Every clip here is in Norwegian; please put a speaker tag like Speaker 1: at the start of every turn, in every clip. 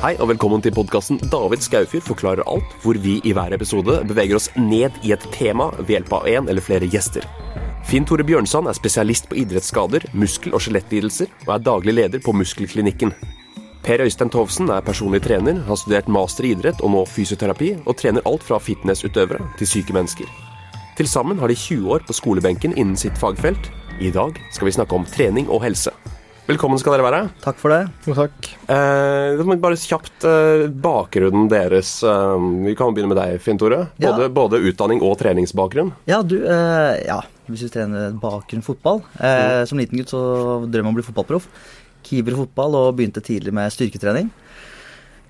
Speaker 1: Hei og velkommen til podkasten David Skaufjord forklarer alt, hvor vi i hver episode beveger oss ned i et tema ved hjelp av en eller flere gjester. Finn Tore Bjørnsand er spesialist på idrettsskader, muskel- og skjelettlidelser, og er daglig leder på Muskelklinikken. Per Øystein Tovsen er personlig trener, har studert master i idrett og nå fysioterapi, og trener alt fra fitnessutøvere til syke mennesker. Til sammen har de 20 år på skolebenken innen sitt fagfelt. I dag skal vi snakke om trening og helse. Velkommen skal dere være.
Speaker 2: Takk for det.
Speaker 3: Jo, takk.
Speaker 1: Eh, bare kjapt eh, bakgrunnen deres. Eh, vi kan begynne med deg, Finn Tore. Både,
Speaker 2: Ja.
Speaker 1: både utdanning og treningsbakgrunn.
Speaker 2: Ja, du eh, Ja, hvis du trener bakgrunn fotball eh, Som liten gutt så drømmer jeg om å bli fotballproff. Keeper fotball og begynte tidlig med styrketrening.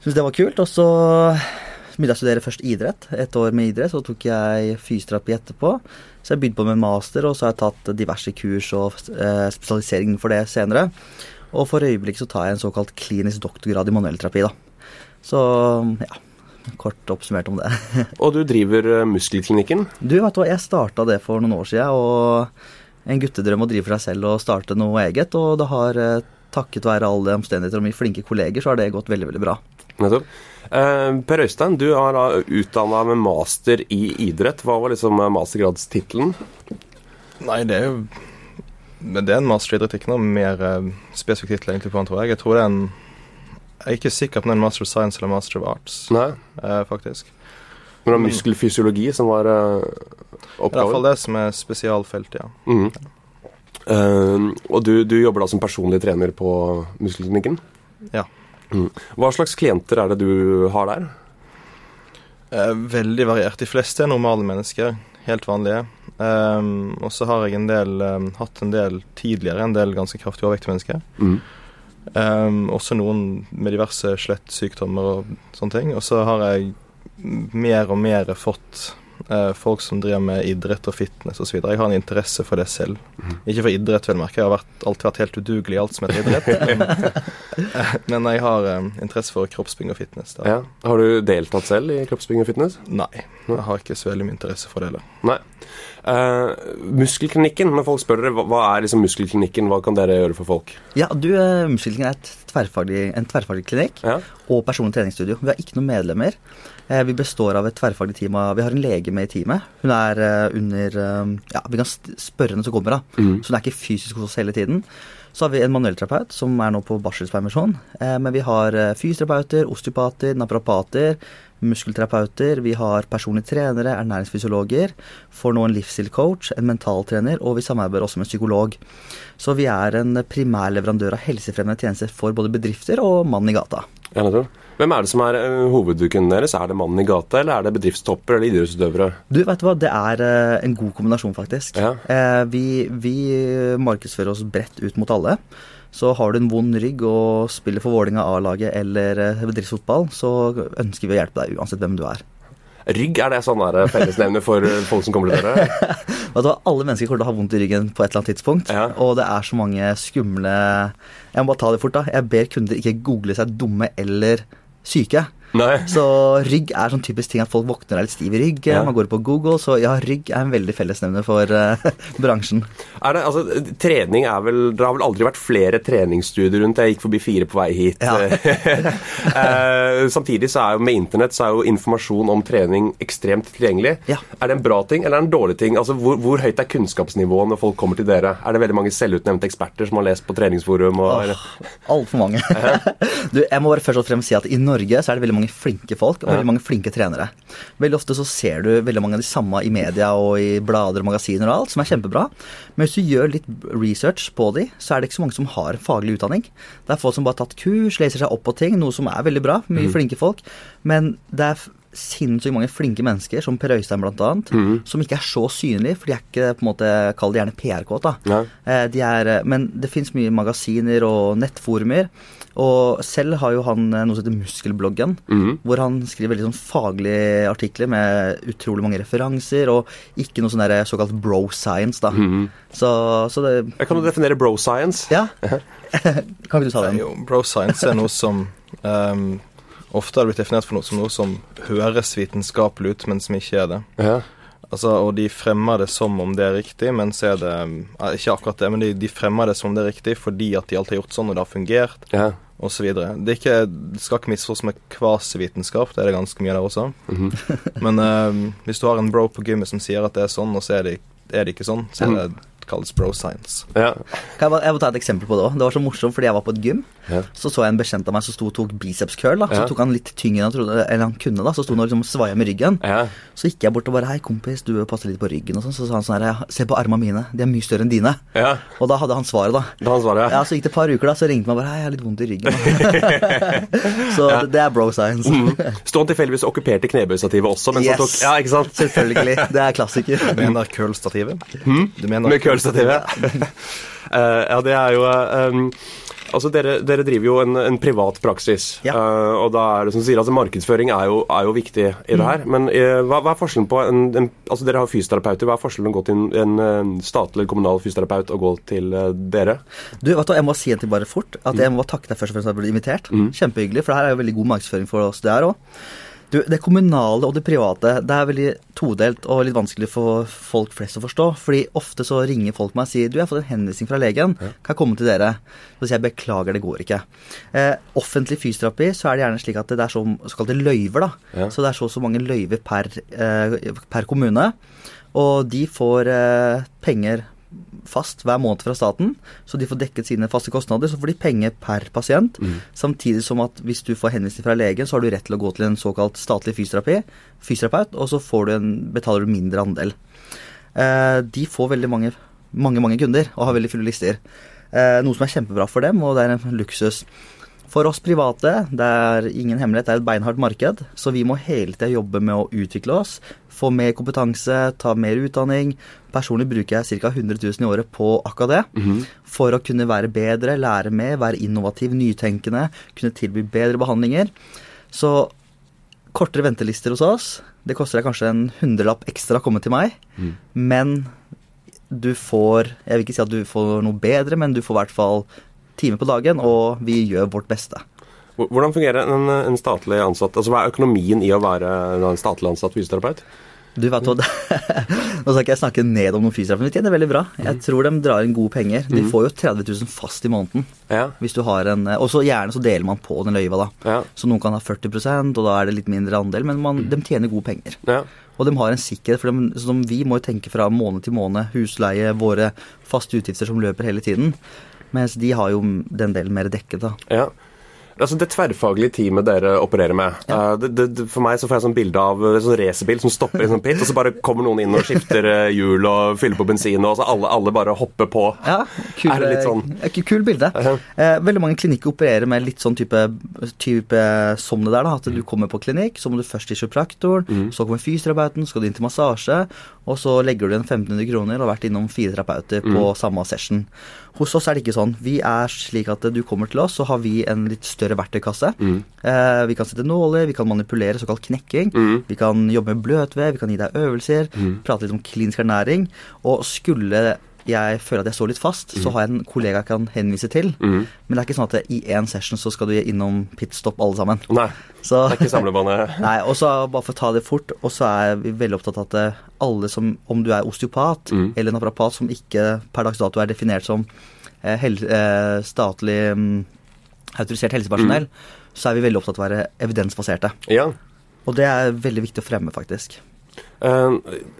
Speaker 2: Syns det var kult. Og så begynte jeg å studere først idrett. Et år med idrett, så tok jeg fysioterapi etterpå. Så jeg begynte på med master, og så har jeg tatt diverse kurs og eh, spesialisering for det senere. Og for øyeblikket så tar jeg en såkalt klinisk doktorgrad i manuellterapi, da. Så ja, kort oppsummert om det.
Speaker 1: Og du driver eh, Muskelklinikken.
Speaker 2: Du, vet du hva, jeg starta det for noen år siden, og en guttedrøm å drive for seg selv og starte noe eget, og det har eh, takket være alle omstendigheter og mine flinke kolleger, så har det gått veldig, veldig bra.
Speaker 1: Nettopp. Eh, per Øystein, du har da utdanna med master i idrett. Hva var liksom eh, mastergradstittelen?
Speaker 3: Nei, det er jo Men det er en master i idrett, ikke noe mer uh, spesifikk tittel egentlig på den, tror jeg. Jeg tror det er en Jeg er ikke sikker på om det er en master of science eller master of arts,
Speaker 1: Nei.
Speaker 3: eh, faktisk.
Speaker 1: Men det var muskelfysiologi som var
Speaker 3: er i hvert fall det som er spesialfeltet, ja.
Speaker 1: Mm. Uh, og du, du jobber da som personlig trener på Muskelklinikken?
Speaker 3: Ja.
Speaker 1: Mhm. Hva slags klienter er det du har der?
Speaker 3: Eh, veldig variert. De fleste er normale mennesker. Helt vanlige. Um, og så har jeg en del um, hatt en del tidligere, en del ganske kraftig overvektige mennesker.
Speaker 1: Mm.
Speaker 3: Um, også noen med diverse skjelettsykdommer og sånne ting. Og så har jeg mer og mer fått folk som driver med idrett og fitness osv. Jeg har en interesse for det selv. Ikke for idrett, vel merke. Jeg har vært, alltid vært helt udugelig i alt som heter idrett. men, jeg har eh, interesse for kroppsbygging og fitness. Da.
Speaker 1: Ja. Har du deltatt selv i kroppsbygging og fitness?
Speaker 3: Nei, jeg har ikke så veldig mye interesse for det heller.
Speaker 1: Nei. Uh, muskelklinikken, når folk spør dere hva, hva er liksom muskelklinikken, hva kan dere gjøre for folk?
Speaker 2: Ja, du, eh, Muskelklinikken er et tverrfaglig, en tverrfaglig klinikk
Speaker 1: Ja.
Speaker 2: og personlig treningsstudio. Vi har ikke noen medlemmer. Eh, Vi består av et tverrfaglig team. Vi har en lege med i teamet. Hun er eh, under eh, Ja, vi kan spørre henne som kommer, da.
Speaker 1: Mm.
Speaker 2: Så hun er ikke fysisk hos oss hele tiden. Så har vi en manuellterapeut som er nå på barselspermisjon. Men vi har fysioterapeuter, osteopater, naprapater, muskelterapeuter. Vi har personlige trenere, ernæringsfysiologer. Får nå en livsstilcoach, en mentaltrener, og vi samarbeider også med psykolog. Så vi er en primær leverandør av helsefremmende tjenester for både bedrifter og mannen i gata.
Speaker 1: Ja, nettopp. Hvem er det som er uh, hovedkunden deres? Er det mannen i gata, eller er det bedriftstopper eller idrettsutøvere?
Speaker 2: Du, vet du hva, det er eh, en god kombinasjon, faktisk.
Speaker 1: Ja.
Speaker 2: Eh, vi, vi markedsfører oss bredt ut mot alle. Så har du en vond rygg og spiller for Vålinga A-laget eller eh, bedriftsfotball, så ønsker vi å hjelpe deg uansett hvem du er.
Speaker 1: Rygg, er det sånn fellesnevner for folk som kommer til dere?
Speaker 2: Vet du hva, Alle mennesker kommer til å ha vondt i ryggen på et eller annet tidspunkt.
Speaker 1: Ja.
Speaker 2: Og det er så mange skumle Jeg må bare ta det fort, da. Jeg ber kunder ikke google seg dumme eller syke.
Speaker 1: Nei.
Speaker 2: Så rygg er sånn typisk ting at folk våkner og er litt stiv i rygg.
Speaker 1: Ja.
Speaker 2: Man går på Google, så ja, rygg er en veldig fellesnevner for uh, bransjen.
Speaker 1: Er det, altså, trening er vel Det har vel aldri vært flere treningsstudier rundt. Jeg gikk forbi fire på vei hit.
Speaker 2: Ja.
Speaker 1: uh, samtidig så er jo med internett så er jo informasjon om trening ekstremt tilgjengelig.
Speaker 2: Ja.
Speaker 1: Er det en bra ting eller er det en dårlig ting? Altså, hvor, hvor høyt er kunnskapsnivået når folk kommer til dere? Er det veldig mange selvutnevnte eksperter som har lest på treningsforum? Og, eller?
Speaker 2: Altfor mange. du, jeg må bare først og fremst si at i Norge så er det veldig mange flinke folk og veldig mange flinke trenere. Veldig ofte så ser du veldig mange av de samme i media og i blader og magasiner og alt, som er kjempebra. Men hvis du gjør litt research på de, så er det ikke så mange som har faglig utdanning. Det er folk som bare har tatt kurs, leser seg opp på ting, noe som er veldig bra. Mye flinke folk. Men det er sinnssykt mange flinke mennesker, som Per Øystein blant annet, som ikke er så synlige, for de er ikke på en måte, kall det gjerne PR-kåt, da.
Speaker 1: Ja.
Speaker 2: Eh, De er, eh, men det fins mye magasiner og nettforumer. Og selv har jo han eh, noe som heter Muskelbloggen, hvor han skriver veldig sånn faglige artikler med utrolig mange referanser, og ikke noe sånn der såkalt bro science, da. Så, så det
Speaker 1: Jeg kan du definere bro science?
Speaker 2: Ja. kan ikke du ta den?
Speaker 3: Jo, bro science er noe som um, ofte har blitt definert for noe som noe som høres vitenskapelig ut, men som ikke er det.
Speaker 1: Ja.
Speaker 3: Altså, og de fremmer det som om det er riktig, men så er det Ikke akkurat det, men de, de fremmer det som om det er riktig fordi at de alltid har gjort sånn, og det har fungert.
Speaker 1: Ja.
Speaker 3: osv. Det, ikke, det skal ikke misforstås med kvasivitenskap, det er det ganske mye der også.
Speaker 1: Mhm.
Speaker 3: Men uh, hvis du har en bro på gymmet som sier at det er sånn, og så er det, er det ikke sånn, så er det kalles bro science.
Speaker 1: Ja.
Speaker 2: Kan jeg, bare, jeg må ta et eksempel på det òg. Det var så morsomt fordi jeg var på et gym.
Speaker 1: Ja.
Speaker 2: Så så jeg en bekjent av meg som sto og tok biceps curl. da Så
Speaker 1: Ja.
Speaker 2: tok han litt tyngre enn han trodde Eller han kunne. da Så sto han og liksom svaia med ryggen.
Speaker 1: ja.
Speaker 2: Så gikk jeg bort og bare Hei, kompis, du passer litt på ryggen og sånn. Så sa han sånn her Se på armene mine. De er mye større enn dine.
Speaker 1: ja.
Speaker 2: Og da hadde han svaret, da.
Speaker 1: Da han svaret,
Speaker 2: Ja, Så gikk det et par uker, da så ringte han bare Hei, jeg har litt vondt i ryggen. så det, det er bro science.
Speaker 1: Sto han tilfeldigvis og okkuperte knebøystativet også? Mens han tok, ja, ikke sant?
Speaker 2: Selvfølgelig. Det er klassiker.
Speaker 3: Du mener curl-stativet? Du mener
Speaker 1: Med curlstativet. uh, ja, det er jo eh, um, Altså, dere, dere driver jo en, en privat praksis.
Speaker 2: Ja.
Speaker 1: Uh, og da er det som sier, altså markedsføring er jo, er jo viktig i det
Speaker 2: Mm.
Speaker 1: her. Men uh, hva, hva er forskjellen på en, en Altså, dere har fysioterapeuter. Hva er forskjellen å gå til en, en statlig eller kommunal fysioterapeut og gå til uh, dere?
Speaker 2: Du, vet du, Jeg må si en ting bare fort. At Jeg må takke deg først og fremst for at jeg ble invitert. Kjempehyggelig, for det her er jo veldig god markedsføring for oss. Det her også. Du, Det kommunale og det private det er veldig todelt og litt vanskelig for folk flest å forstå. fordi ofte så ringer folk meg og sier du, jeg har fått en henvisning fra legen. Kan jeg komme til dere? Så sier jeg beklager, det går ikke. Eh, offentlig fysioterapi så er det gjerne slik at det er så, såkalte løyver. da.
Speaker 1: Ja.
Speaker 2: Så det er så og så mange løyver per, eh, per kommune. Og de får eh, penger fast hver måned fra staten, så de får dekket sine faste kostnader. Så får de penger per pasient. Samtidig som at hvis du får henvisning fra legen, så har du rett til å gå til en såkalt statlig fysioterapi, fysioterapeut, og så får du en, betaler du mindre andel. Eh, de får veldig mange, mange, mange kunder og har veldig fulle lister. Eh, noe som er kjempebra for dem, og det er en luksus. For oss private, det er ingen hemmelighet, det er et beinhardt marked, så vi må hele tida jobbe med å utvikle oss, få mer kompetanse, ta mer utdanning. Personlig bruker jeg ca. 100 000 i året på akkurat det, for å kunne være bedre, lære mer, være innovativ, nytenkende, kunne tilby bedre behandlinger. Så kortere ventelister hos oss, det koster deg kanskje en hundrelapp ekstra å komme til meg, men du får Jeg vil ikke si at du får noe bedre, men du får i hvert fall time på dagen, og vi gjør vårt beste.
Speaker 1: Hvordan fungerer en, en statlig ansatt Altså, Hva er økonomien i å være en statlig ansatt fysioterapeut?
Speaker 2: Du vet det- Nå skal ikke jeg snakke ned om noen fysioterapeuter, men de tjener veldig bra. Jeg tror de drar inn gode penger. De får jo 30 000 fast i måneden.
Speaker 1: Ja.
Speaker 2: Hvis du har en Og så gjerne så deler man på den løyva, da.
Speaker 1: Ja.
Speaker 2: Så noen kan ha 40% og da er det litt mindre andel, men man, de tjener gode penger.
Speaker 1: ja.
Speaker 2: Og de har en sikkerhet, for de, som vi må jo tenke fra måned til måned. Husleie, våre faste utgifter som løper hele tiden. Mens de har jo den delen mer dekket, da.
Speaker 1: Ja. Altså Det tverrfaglige teamet dere opererer med ja. det, det, det, For meg så får jeg sånn bilde av en sånn racerbil som stopper i en sånn pit, og så bare kommer noen inn og skifter eh, hjul og fyller på bensin, og så alle, alle bare hopper på.
Speaker 2: Ja, kul,
Speaker 1: Er det litt sånn?
Speaker 2: eh, kul, bilde.
Speaker 1: Uh
Speaker 2: Eh, veldig mange klinikker opererer med litt sånn type, type som det der. da, At du kommer på klinikk, så må du først til kiropraktoren,
Speaker 1: Mm.
Speaker 2: så kommer fysioterapeuten, så skal du inn til massasje, og så legger du igjen 1500 kroner og har vært innom fire terapeuter
Speaker 1: Mm.
Speaker 2: på samme session. Hos oss er det ikke sånn. Vi er slik at du kommer til oss, så har vi en litt større verktøykasse.
Speaker 1: Mm.
Speaker 2: Eh, vi kan sette nåler, vi kan manipulere, såkalt knekking.
Speaker 1: Mm.
Speaker 2: Vi kan jobbe med bløtvev, vi kan gi deg øvelser, prate litt om klinisk ernæring. Og skulle jeg føle at jeg står litt fast, så har jeg en kollega jeg kan henvise til.
Speaker 1: Mm.
Speaker 2: Men det er ikke sånn at i én session så skal du innom pitstop alle sammen.
Speaker 1: Nei,
Speaker 2: Så,
Speaker 1: det er ikke samlebane.
Speaker 2: nei, og så bare for å ta det fort, og så er vi veldig opptatt av at eh, alle som, om du er osteopat
Speaker 1: Mm.
Speaker 2: eller naprapat som ikke per dags dato er definert som eh, hel, eh, statlig mm, autorisert helsepersonell, så er vi veldig opptatt av å være evidensbaserte.
Speaker 1: Ja.
Speaker 2: Og det er veldig viktig å fremme, faktisk.
Speaker 1: Eh,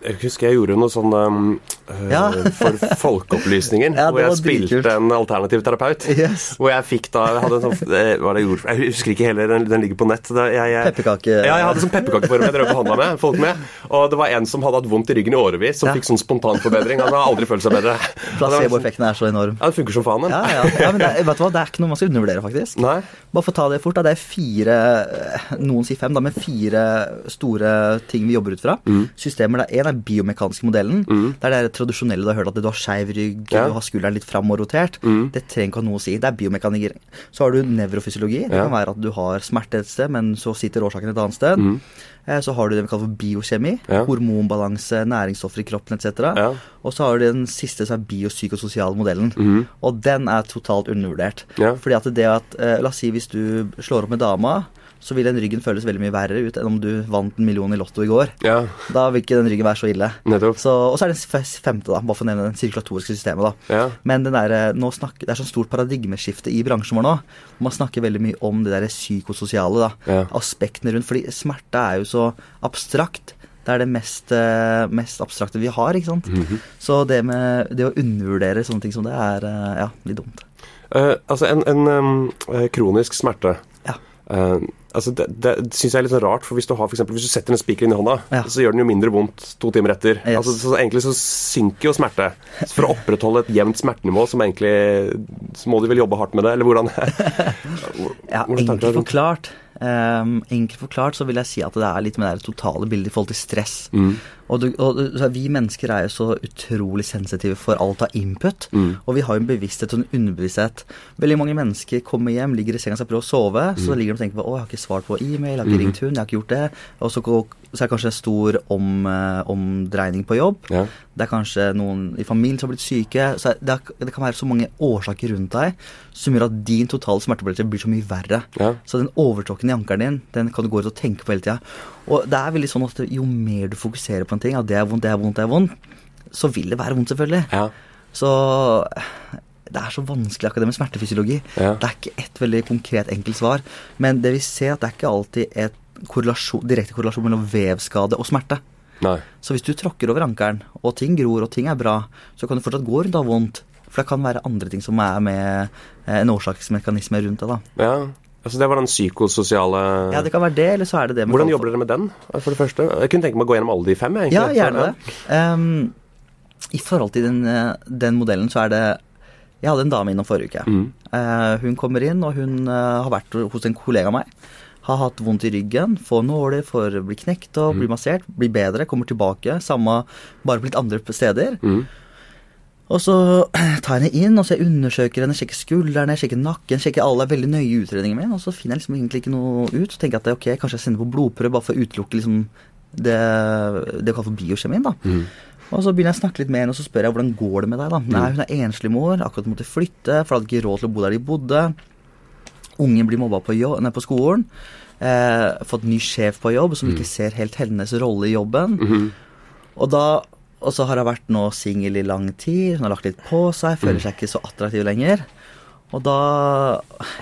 Speaker 1: jeg husker jeg gjorde noe sånn eh,
Speaker 2: Ja.
Speaker 1: for folkeopplysningen,
Speaker 2: Ja,
Speaker 1: hvor jeg
Speaker 2: spilte
Speaker 1: spilte en alternativ terapeut.
Speaker 2: Yes.
Speaker 1: Hvor jeg fikk da jeg sånn, eh, hva var det jeg gjorde? Jeg husker ikke heller, den, den ligger på nett.
Speaker 2: Pepperkake.
Speaker 1: Ja, jeg hadde sånn pepperkakeform jeg drev og handla med folk med. Og det var en som hadde hatt vondt i ryggen i årevis, som
Speaker 2: Ja.
Speaker 1: fikk sånn spontanforbedring. Han har aldri følt seg bedre.
Speaker 2: Placeboeffekten er så enorm.
Speaker 1: Ja, det funker som faen.
Speaker 2: Ja, ja. ja men det, vet du hva, det er ikke noe man skal undervurdere, faktisk.
Speaker 1: Nei?
Speaker 2: Bare for å ta det fort, da. Det er fire eh, Noen sier fem, da, men fire store ting vi jobber ut fra.
Speaker 1: Mm.
Speaker 2: Systemer. Det er en er biomekaniske modellen. Det er det tradisjonelle du har hørt at du har skeiv rygg,
Speaker 1: Ja.
Speaker 2: du har skulderen litt fram og rotert. Det trenger ikke ha noe å si. Det er biomekaniker. Så har du nevrofysiologi. Det
Speaker 1: Ja.
Speaker 2: kan være at du har smerte et sted, men så sitter årsaken et annet sted. Mm. Så har du det vi kaller for biokjemi.
Speaker 1: Ja.
Speaker 2: Hormonbalanse, næringsstoffer i kroppen etc.
Speaker 1: Ja.
Speaker 2: Og så har du den siste som er biopsykososiale modellen. Og den er totalt undervurdert.
Speaker 1: Ja.
Speaker 2: Fordi at det at eh, La oss si hvis du slår opp med dama, så vil den ryggen føles veldig mye verre ut enn om du vant en million i Lotto i går.
Speaker 1: Ja,
Speaker 2: Da vil ikke den ryggen være så ille. Så, og så er den femte, da, bare for å nevne det sirkulatoriske systemet. da.
Speaker 1: Ja.
Speaker 2: Men den der, snakker, det er sånn stort paradigmeskifte i bransjen vår nå. Man snakker veldig mye om det der psykososiale. da,
Speaker 1: Ja.
Speaker 2: Aspektene rundt. Fordi smerte er jo så abstrakt. Det er det mest, eh, mest abstrakte vi har. ikke sant?
Speaker 1: Mhm.
Speaker 2: Så det med det å undervurdere sånne ting som det, er eh, ja, litt dumt.
Speaker 1: Uh, altså, en, en um, kronisk smerte
Speaker 2: Ja.
Speaker 1: Eh, altså det, det syns jeg er litt sånn rart, for hvis du har for eksempel, hvis du setter en spiker inn i hånda,
Speaker 2: Ja.
Speaker 1: så gjør den jo mindre vondt to timer etter.
Speaker 2: Yes.
Speaker 1: Altså, så egentlig så synker jo smerte. Så for å opprettholde et jevnt smertenivå, som egentlig Så må du vel jobbe hardt med det, eller hvordan?
Speaker 2: Ja,
Speaker 1: Hvordan
Speaker 2: enkelt forklart, ehm, enkelt forklart så vil jeg si at det er litt med det totale bildet i forhold til stress.
Speaker 1: Mm.
Speaker 2: Og, du, og så vi mennesker er jo så utrolig sensitive for alt av input.
Speaker 1: Mm.
Speaker 2: Og vi har jo en bevissthet og en underbevissthet. Veldig mange mennesker kommer hjem, ligger i senga og prøver å sove. Så
Speaker 1: Mm.
Speaker 2: ligger de og tenker på 'Å, jeg har ikke svart på e-mail, jeg har ikke ringt hun, jeg har ikke gjort det'. Og så, så er det kanskje en stor om, eh, omdreining på jobb.
Speaker 1: Ja.
Speaker 2: Det er kanskje noen i familien som har blitt syke. Så det, er, det kan være så mange årsaker rundt deg som gjør at din totale smertebillett blir så mye verre.
Speaker 1: Ja.
Speaker 2: Så den overtråkken i ankelen din, den kan du gå ut og tenke på hele tida. Og det er veldig sånn at jo mer du fokuserer på en ting, at det er vondt, det er vondt, det er vondt, så vil det være vondt, selvfølgelig.
Speaker 1: Ja.
Speaker 2: Så det er så vanskelig akkurat det med smertefysiologi.
Speaker 1: Ja.
Speaker 2: Det er ikke et veldig konkret, enkelt svar. Men det vi ser, at det er ikke alltid et korrelasjon, direkte korrelasjon mellom vevskade og smerte.
Speaker 1: Nei.
Speaker 2: Så hvis du tråkker over ankelen, og ting gror, og ting er bra, så kan du fortsatt gå rundt og ha vondt. For det kan være andre ting som er med eh, en årsaksmekanisme rundt det. da.
Speaker 1: Ja. Altså, det var den psykososiale
Speaker 2: Ja, det kan være det, eller så er det det
Speaker 1: Hvordan jobber dere med den, for det første? Jeg kunne tenke meg å gå gjennom alle de fem. jeg,
Speaker 2: Ja, gjerne det. Um, I forhold til den, eh, den modellen så er det Jeg hadde en dame innom forrige uke.
Speaker 1: Mm.
Speaker 2: Uh, hun kommer inn, og hun uh, har vært hos en kollega av meg. Har hatt vondt i ryggen, får nåler, får bli knekt og blir massert. Blir bedre, kommer tilbake. Samme, bare på litt andre steder.
Speaker 1: Mm.
Speaker 2: Og så tar jeg henne inn, og så jeg undersøker henne, sjekker skuldrene, sjekker nakken, sjekker alle veldig nøye utredninger med, og så finner jeg liksom egentlig ikke noe ut. Så tenker jeg at ok, kanskje jeg sender på blodprøve bare for å utelukke liksom det, det vi kaller for biokjemien. da.
Speaker 1: Mm.
Speaker 2: Og så begynner jeg å snakke litt med henne, og så spør jeg hvordan går det med deg. da? Nei, hun er enslig mor, akkurat måtte flytte, for hadde ikke råd til å bo der de bodde. Ungen blir mobba på, jobb, nei, på skolen. Eh, fått ny sjef på jobb som ikke ser helt hennes rolle i jobben.
Speaker 1: Mhm.
Speaker 2: Og da og så har hun vært nå singel i lang tid, hun har lagt litt på seg, føler seg ikke så attraktiv lenger. Og da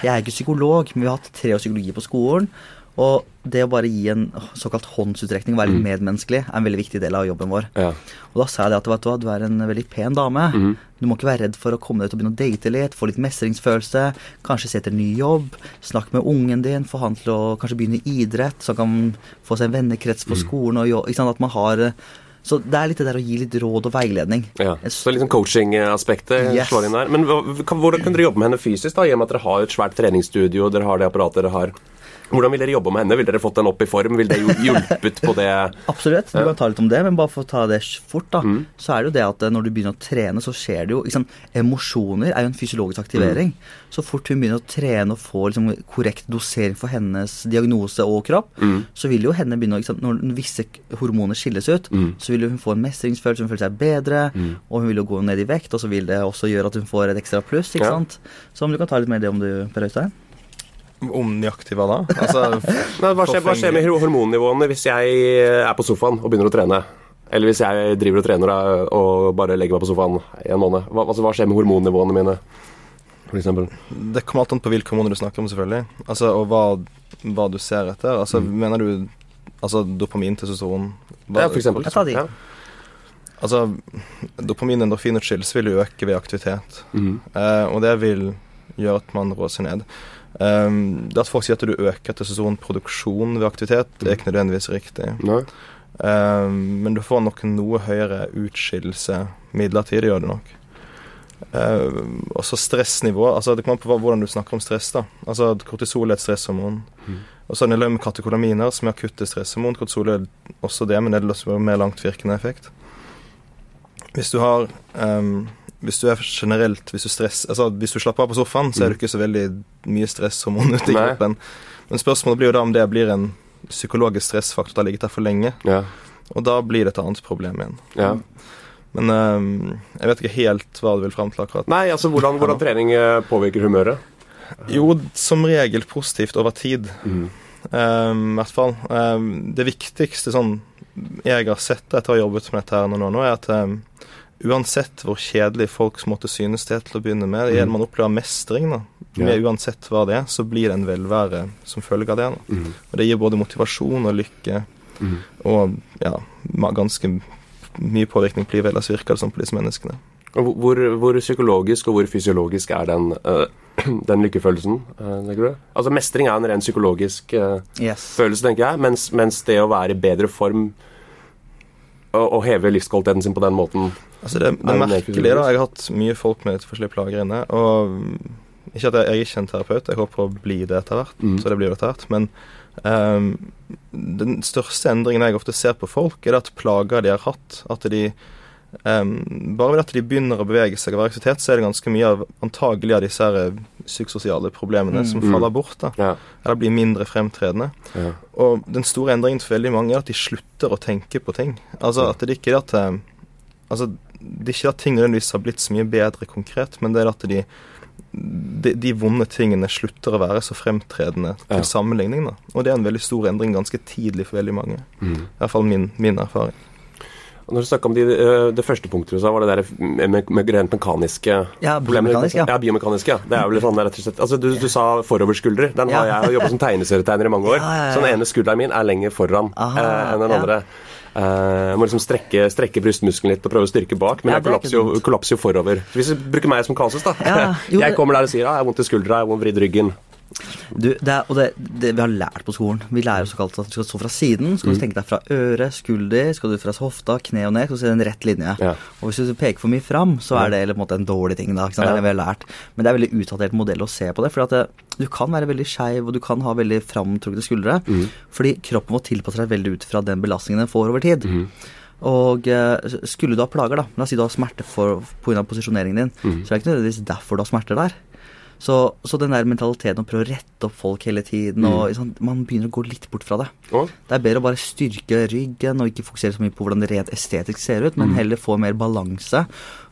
Speaker 2: Jeg er ikke psykolog, men vi har hatt tre år psykologi på skolen. Og det å bare gi en såkalt håndsutrekning, være litt medmenneskelig, er en veldig viktig del av jobben vår.
Speaker 1: Ja.
Speaker 2: Og da sa jeg det at vet du du er en veldig pen dame.
Speaker 1: Mm.
Speaker 2: Du må ikke være redd for å komme deg ut og begynne å date litt, få litt mestringsfølelse. Kanskje se etter ny jobb. Snakk med ungen din, få han til å kanskje begynne i idrett, så han kan få seg en vennekrets på skolen. og ikke sant, at man har... Så det er litt det der å gi litt råd og veiledning.
Speaker 1: Ja, så liksom coaching-aspektet
Speaker 2: Yes.
Speaker 1: slår inn der. Men hvordan kan dere jobbe med henne fysisk, da, i og med at dere har et svært treningsstudio, dere har det apparatet dere har? Hvordan vil dere jobbe med henne? Vil dere fått den opp i form? Vil det hjulpet på det?
Speaker 2: Absolutt, du kan ta litt om det, men bare for å ta det fort, da,
Speaker 1: Mm.
Speaker 2: så er det jo det at eh, når du begynner å trene, så skjer det jo liksom, Emosjoner er jo en fysiologisk aktivering.
Speaker 1: Mm.
Speaker 2: Så fort hun begynner å trene og få liksom, korrekt dosering for hennes diagnose og kropp,
Speaker 1: Mm.
Speaker 2: så vil jo henne begynne å liksom, Når visse hormoner skilles ut,
Speaker 1: Mm.
Speaker 2: så vil hun få en mestringsfølelse, hun føler seg bedre, og hun vil jo gå ned i vekt, og så vil det også gjøre at hun får et ekstra pluss, ikke
Speaker 1: Ja.
Speaker 2: sant. Så om du kan ta litt mer det om du, Per Øystein?
Speaker 3: Om nøyaktig hva da? Altså,
Speaker 1: Nei, hva, skjer, hva skjer med hormonnivåene hvis jeg er på sofaen og begynner å trene? Eller hvis jeg driver og trener og bare legger meg på sofaen i en måned? Hva, altså, hva skjer med hormonnivåene mine? Eksempel.
Speaker 3: Det kommer alt an på hvilke hormoner du snakker om, selvfølgelig. Altså, og hva, hva du ser etter. Altså, Mener du altså, dopamin, testosteron hva-
Speaker 1: Ja, for eksempel.
Speaker 2: Jeg tar de.
Speaker 1: Ja.
Speaker 3: Altså, dopamin- og chills vil jo øke ved aktivitet.
Speaker 1: Mm.
Speaker 3: Eh, og det vil gjøre at man rår seg ned. Um, det at folk sier at du øker testosteronproduksjon ved aktivitet, det er ikke nødvendigvis riktig. Um, men du får nok noe høyere utskillelse midlertidig, gjør du nok. Uh, og så stressnivå. altså Det kommer an på hvordan du snakker om stress. da Altså Kortisol er et stresshormon.
Speaker 1: Mm.
Speaker 3: Og så er det med katekolaminer, som er akutte stresshormon. Kortisol er også det, men det er mer langtvirkende effekt. Hvis du har um, Hvis du er generelt Hvis du stress Altså hvis du slapper av på sofaen, så er det ikke så veldig mye stresshormon ute i kroppen. Men spørsmålet blir jo da om det blir en psykologisk stressfaktor som har ligget der for lenge.
Speaker 1: Ja.
Speaker 3: Og da blir det et annet problem igjen.
Speaker 1: ja.
Speaker 3: Men um, jeg vet ikke helt hva du vil fram til akkurat.
Speaker 1: Nei, altså hvordan, hvordan trening eh, påvirker humøret?
Speaker 3: Jo, som regel positivt over tid.
Speaker 1: Mm.
Speaker 3: Um, I hvert fall. Um, det viktigste sånn jeg har sett etter å ha jobbet med dette her nå, nå er at um, uansett hvor kjedelig folks måtte synes det til å begynne med, gjelder man opplever mestring, da, med ja. uansett hva det er, så blir det en velvære som følge av det. Da. Mm. Og det gir både motivasjon og lykke, mm. og ja, ganske mye påvirkning blir ellers virker det sånn på disse menneskene.
Speaker 1: Hvor, hvor, psykologisk og hvor fysiologisk er den, øh, den lykkefølelsen? Uh, altså Mestring er en ren psykologisk øh, yes. følelse, tenker jeg, mens, mens, det å være i bedre form og, å heve livskvaliteten sin på den måten
Speaker 3: Altså Det, det er merkelig. da, Jeg har hatt mye folk med litt forskjellige plager inne. og Ikke at jeg, jeg er ikke en terapeut, jeg håper å bli det etter hvert. Mm. så det blir det etter hvert, Men um, den største endringen jeg ofte ser på folk, er at plager de har hatt, at de Um, bare ved at de begynner å bevege seg og være aktivitet, så er det ganske mye av antagelig av disse her eh, psykososiale problemene mm. som faller bort. da, ja. Eller blir mindre fremtredende. Ja. Og den store endringen for veldig mange er at de slutter å tenke på ting. Altså at det ikke er at eh, altså, det er ikke at ting nødvendigvis har blitt så mye bedre konkret, men det er at de de, de, vonde tingene slutter å være så fremtredende til ja. sammenligning. Da. Og det er en veldig stor endring ganske tidlig for veldig mange. Mm. I hvert fall min, min erfaring.
Speaker 1: Og når du snakka om de, eh, det første punktet du sa, var det der med, med rent mekaniske
Speaker 2: ja, biomekanisk, ja.
Speaker 1: ja, biomekaniske. Ja. Det er vel sånn rett og slett Altså, du, du sa foroverskuldre. Den har jeg jobba som tegneserietegner i mange år. Så den ene skulderen min er lenger foran eh, enn den andre. Uh, må liksom strekke, strekke brystmuskelen litt og prøve å styrke bak, men ja, jeg kollapser jo, kollapser jo, forover. Hvis du bruker meg som kasus, da. Ja, jo, jeg kommer der og sier ja, jeg har vondt i skuldra, jeg har vondt vridd ryggen.
Speaker 2: Du, det er, og det, det, vi har lært på skolen Vi lærer såkalt at du skal stå fra siden. Skal du mm. tenke deg fra øre, skulder, skal du fra hofta, kne og ned, skal du se en rett linje. Ja. Og hvis du peker for mye fram, så er det på en måte en dårlig ting. da? Ja. Det vi har lært. Men det er en veldig utdatert modell å se på det. For du kan være veldig skeiv, og du kan ha veldig framtrukne skuldre. Mm. Fordi kroppen må tilpasser seg veldig ut fra den belastningen den får over tid. Mm. Og uh, skulle du ha plager, da, la oss si du har smerte pga. posisjoneringen din, mm. så er det ikke nødvendigvis derfor du har smerter der. Så, så, den der mentaliteten å prøve å rette opp folk hele tiden mm. og, sånn, Man begynner å gå litt bort fra det. Og? Det er bedre å bare styrke ryggen og ikke fokusere så mye på hvordan det rent estetisk ser ut, men mm. heller få mer balanse.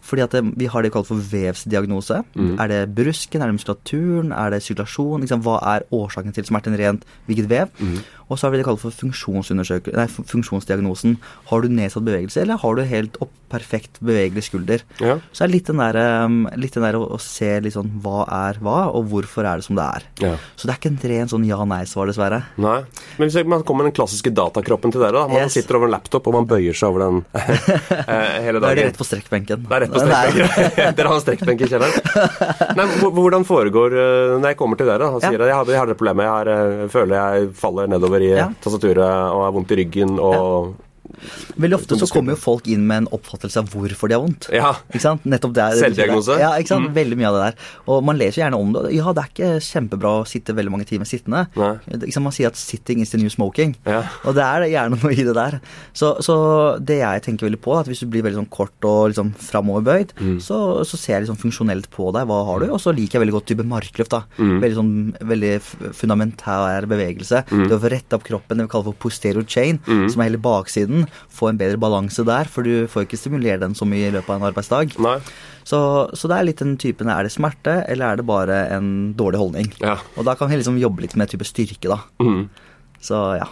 Speaker 2: Fordi at det, vi har det kalt for vevsdiagnose. Mm. Er det brusken, er det muskulaturen, er det sirkulasjon? Liksom, hva er årsaken til smerten rent hvilket vev? Mm. Og så har vi det kalt for nei, funksjonsdiagnosen. Har du nedsatt bevegelse, eller har du helt opp perfekt bevegelig skulder? Ja. Så er det litt den der, um, der å, å, se litt sånn hva er hva, og hvorfor er det som det er. Ja. Så det er ikke en ren sånn ja-nei-svar, dessverre.
Speaker 1: Nei. Men hvis man kommer med den klassiske datakroppen til dere, da. Man yes. sitter over en laptop, og man bøyer seg over den eh, hele dagen. Da
Speaker 2: er det rett på strekkbenken.
Speaker 1: Det er rett på strekkbenken. dere har strekkbenk i kjelleren? Nei, hvordan foregår eh, Når jeg kommer til dere og sier ja. at jeg har, jeg har det problemet, jeg har, jeg føler jeg faller nedover i ja. tastaturet og har vondt i ryggen og
Speaker 2: Veldig ofte så kommer jo folk inn med en oppfattelse av hvorfor de har vondt.
Speaker 1: Ja.
Speaker 2: Ikke sant? Nettopp det.
Speaker 1: Selvdiagnose.
Speaker 2: Ja, ikke sant? Mm. Veldig mye av det der. Og man leser gjerne om det. Ja, det er ikke kjempebra å sitte veldig mange timer sittende. Liksom man sier at 'sitting is the new smoking'. Ja. Og det er gjerne noe i det der. Så, så, det jeg tenker veldig på, er at hvis du blir veldig sånn kort og liksom framoverbøyd, mm. så, så, ser jeg liksom funksjonelt på deg. Hva har du? Og så liker jeg veldig godt type markløft. da. Mm. Veldig sånn veldig fundamentær bevegelse. Mm. Det å få rette opp kroppen, det vi kaller for posterior chain, mm. som er hele baksiden få en bedre balanse der, for du får ikke stimulere den så mye i løpet av en arbeidsdag. Så, så, det er litt den typen Er det smerte, eller er det bare en dårlig holdning? Ja. Og da kan vi liksom jobbe litt med type styrke, da. Mm. Så ja.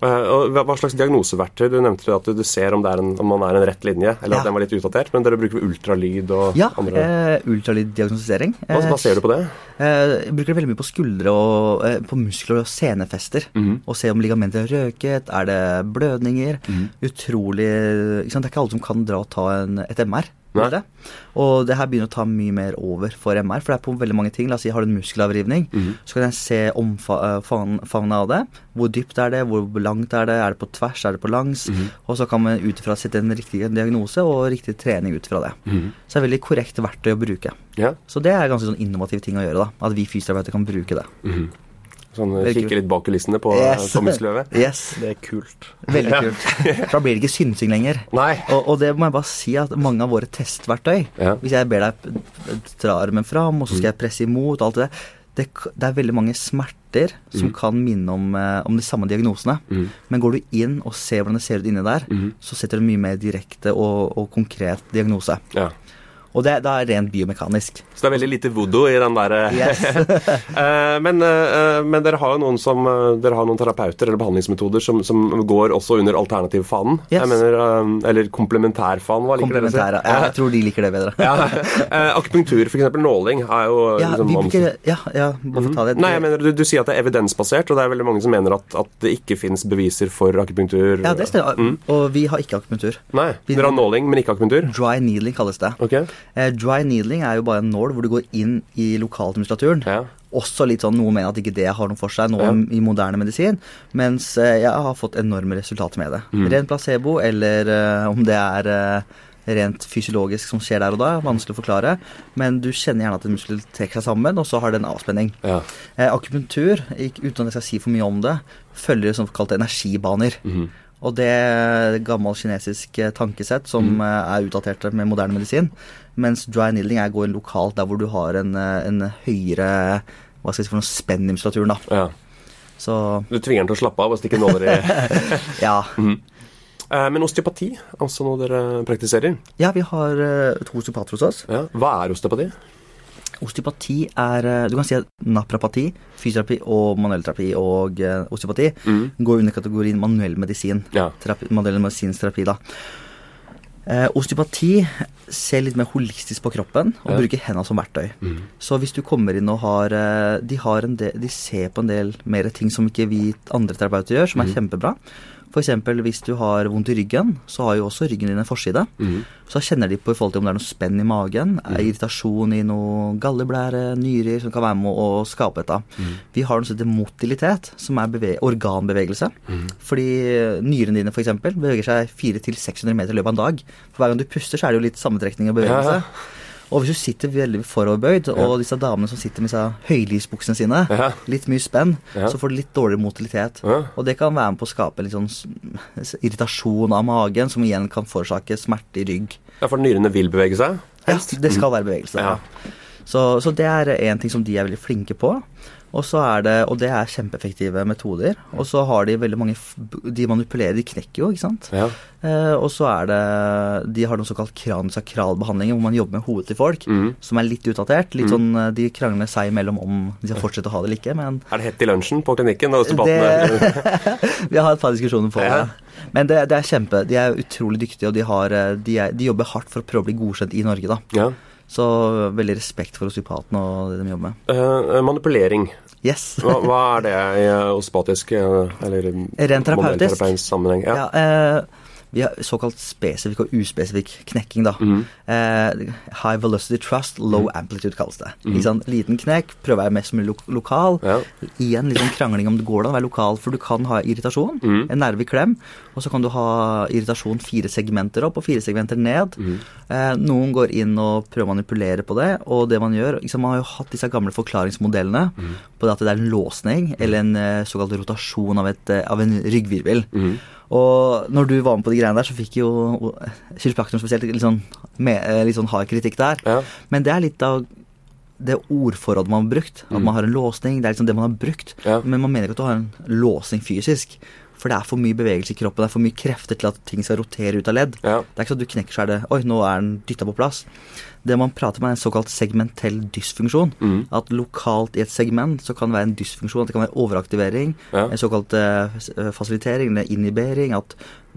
Speaker 1: Eh, hva slags diagnoseverktøy? Du nevnte at du ser om, en, om man er en rett linje, eller ja. at den var litt utdatert. Men dere bruker ultralyd og
Speaker 2: ja,
Speaker 1: andre
Speaker 2: Ja, eh, ultralyddiagnostisering.
Speaker 1: Hva, hva, ser du på det?
Speaker 2: Eh, jeg bruker det veldig mye på skuldre og eh, på muskler og senefester. Mm -hmm. Og se om ligamentet har røket, er det blødninger. Mm -hmm. Utrolig Det er ikke alle som kan dra og ta en, et MR. Det. Og det her begynner å ta mye mer over for MR, for det er på veldig mange ting. La oss si har du en muskelavrivning, mm. så kan jeg se omfavnet eh, av det. Hvor dypt er det, hvor langt er det, er det på tvers, er det på langs? Mm. Og så kan man ut ifra sette en riktig diagnose og riktig trening ut fra det. Mm. Så det er veldig korrekt verktøy å bruke. Ja. Så det er ganske sånn innovativ ting å gjøre, da. At vi fysioterapeuter kan bruke det.
Speaker 1: Sånn Kikke litt bak kulissene på yes.
Speaker 2: Yes.
Speaker 3: Det er kult.
Speaker 2: Veldig kult. For da blir det ikke synsing lenger.
Speaker 1: Nei.
Speaker 2: Og, og, det må jeg bare si at mange av våre testverktøy ja. Hvis jeg ber deg dra armen fram, og så skal jeg presse imot, alt det der det, det, er veldig mange smerter som mm. kan minne om, eh, om, de samme diagnosene. Mm. Men går du inn og ser hvordan det ser ut inni der, mm. så setter du mye mer direkte og, og konkret diagnose. Ja. Og det, det er rent biomekanisk.
Speaker 1: Så det er veldig lite voodoo i den derre
Speaker 2: Yes.
Speaker 1: Eh, men, eh, men dere har jo noen som eh, Dere har noen terapeuter eller behandlingsmetoder som, som går også under alternativfanen.
Speaker 2: Yes.
Speaker 1: Mener, eh, Eller komplementærfanen, hva liker dere å si?
Speaker 2: Ja, jeg tror de liker det bedre.
Speaker 1: Ja. Eh, akupunktur, f.eks. nåling, er jo
Speaker 2: Ja,
Speaker 1: liksom
Speaker 2: bruker, ja, ja bare for ta det.
Speaker 1: Nei, jeg mener, du, du sier at det er evidensbasert, og det er veldig mange som mener at, at det ikke fins beviser for akupunktur.
Speaker 2: Ja, det stemmer.
Speaker 1: Mm.
Speaker 2: Og vi har ikke akupunktur.
Speaker 1: Nei, Dere har nåling, men ikke akupunktur?
Speaker 2: Dry needling kalles det.
Speaker 1: Ok.
Speaker 2: Eh, dry needling er jo bare en nål hvor du går inn i lokalmuskulaturen.
Speaker 1: Ja.
Speaker 2: Også litt sånn, Noen mener at ikke det har noe for seg nå
Speaker 1: Ja.
Speaker 2: i moderne medisin, mens eh, jeg har fått enorme resultater med det.
Speaker 1: Mm.
Speaker 2: Ren placebo, eller eh, om det er eh, rent fysiologisk som skjer der og da, vanskelig å forklare. Men du kjenner gjerne at en muskel trekker seg sammen, og så har det en avspenning.
Speaker 1: Ja.
Speaker 2: Eh, akupunktur, uten at jeg skal si for mye om det, følger såkalte energibaner.
Speaker 1: Mhm.
Speaker 2: Og det et gammelt kinesisk eh, tankesett som
Speaker 1: Mm.
Speaker 2: eh, er utdatert med moderne medisin. Mens dry needling er gå inn lokalt der hvor du har en, eh, en høyere hva skal jeg si for noe spenn i muskulaturen. da.
Speaker 1: ja.
Speaker 2: Så
Speaker 1: Du tvinger den til å slappe av og stikke den over i
Speaker 2: ja.
Speaker 1: Eh, Men osteopati, altså noe dere praktiserer?
Speaker 2: Ja, vi har to osteopater hos oss.
Speaker 1: Ja. Hva er osteopati?
Speaker 2: Osteopati er eh, Du kan si at naprapati, fysioterapi og manuellterapi og eh, osteopati
Speaker 1: Mm.
Speaker 2: går under kategorien manuell medisin.
Speaker 1: Ja.
Speaker 2: Terapi, manuell medisinsk terapi, da. Eh, osteopati ser litt mer holistisk på kroppen og
Speaker 1: Ja.
Speaker 2: bruker hendene som verktøy.
Speaker 1: Mm.
Speaker 2: Så hvis du kommer inn og har eh, de, har en del, de ser på en del mer ting som ikke vi andre terapeuter gjør, som er kjempebra. F.eks. hvis du har vondt i ryggen, så har jo også ryggen din en forside.
Speaker 1: Mm.
Speaker 2: Så kjenner de på i forhold til om det er noe spenn i magen, er irritasjon i noe galleblære, nyrer, som kan være med å skape dette. Vi har noe som heter motilitet, som er beve organbevegelse. Fordi nyrene dine f.eks. beveger seg 400-600 meter i løpet av en dag. For hver gang du puster, så er det jo litt sammentrekning og bevegelse.
Speaker 1: Ja,
Speaker 2: Og hvis du sitter veldig foroverbøyd, og disse damene som sitter med disse høylysbuksene sine,
Speaker 1: Ja.
Speaker 2: litt mye spenn,
Speaker 1: Ja.
Speaker 2: så får du litt dårligere motilitet.
Speaker 1: Ja.
Speaker 2: Og det kan være med på å skape litt sånn irritasjon av magen, som igjen kan forårsake smerte i rygg.
Speaker 1: Ja, for nyrene vil bevege seg?
Speaker 2: Ja, det skal være bevegelse.
Speaker 1: Ja.
Speaker 2: Så, så det er én ting som de er veldig flinke på. Og så er det, og det er kjempeeffektive metoder. Og så har de veldig mange De manipulerer, de knekker jo, ikke sant.
Speaker 1: Ja.
Speaker 2: Eh, og så er det De har noe såkalt kransakralbehandlinger hvor man jobber med hodet til folk,
Speaker 1: Mm.
Speaker 2: som er litt utdatert. Litt sånn eh, De krangler seg imellom om de skal fortsette å ha det eller ikke, men
Speaker 1: Er det hett i lunsjen på klinikken? Og
Speaker 2: det, vi har et par diskusjoner på
Speaker 1: Ja.
Speaker 2: det. Men det, det er kjempe De er utrolig dyktige, og de, har, eh, de, er, de jobber hardt for å prøve å bli godkjent i Norge, da.
Speaker 1: Ja.
Speaker 2: Så veldig respekt for osteopatene og det de jobber med.
Speaker 1: Eh, manipulering.
Speaker 2: Yes.
Speaker 1: Hva, hva er det i eh, osteopatisk eller
Speaker 2: Rent terapeutisk?
Speaker 1: sammenheng? Ja.
Speaker 2: Ja, eh, vi har såkalt spesifikk og uspesifikk knekking, da.
Speaker 1: Mm.
Speaker 2: Eh, high velocity trust, low amplitude kalles det. Sant? Liten knekk, prøve å være mest mulig lo lokal.
Speaker 1: Ja.
Speaker 2: Igjen litt sånn krangling om det går an å være lokal, for du kan ha irritasjon,
Speaker 1: Mm.
Speaker 2: en nerve i klem, og så kan du ha irritasjon fire segmenter opp og fire segmenter ned.
Speaker 1: Mhm.
Speaker 2: Eh, noen går inn og prøver å manipulere på det, og det man gjør liksom, Man har jo hatt disse gamle forklaringsmodellene
Speaker 1: Mhm.
Speaker 2: på det at det er en låsning eller en eh, såkalt rotasjon av, et, eh, av en ryggvirvel. Og når du var med på de greiene der, så fikk jo kiropraktoren spesielt litt sånn, med, eh, litt sånn hard kritikk der.
Speaker 1: Ja.
Speaker 2: Men det er litt av det ordforrådet man har brukt. At man har en låsning. Det er liksom det man har brukt.
Speaker 1: Mm. Ja.
Speaker 2: Men man mener ikke at du har en låsning fysisk. For det er for mye bevegelse i kroppen. Det er for mye krefter til at ting skal rotere ut av ledd.
Speaker 1: Ja.
Speaker 2: Det er ikke sånn at du knekker så er det Oi, nå er den dytta på plass. Det man prater om, er en såkalt segmentell dysfunksjon.
Speaker 1: Mm.
Speaker 2: At lokalt i et segment så kan det være en dysfunksjon. At det kan være overaktivering.
Speaker 1: Ja.
Speaker 2: En såkalt uh, eh, fasilitering eller inhibering. At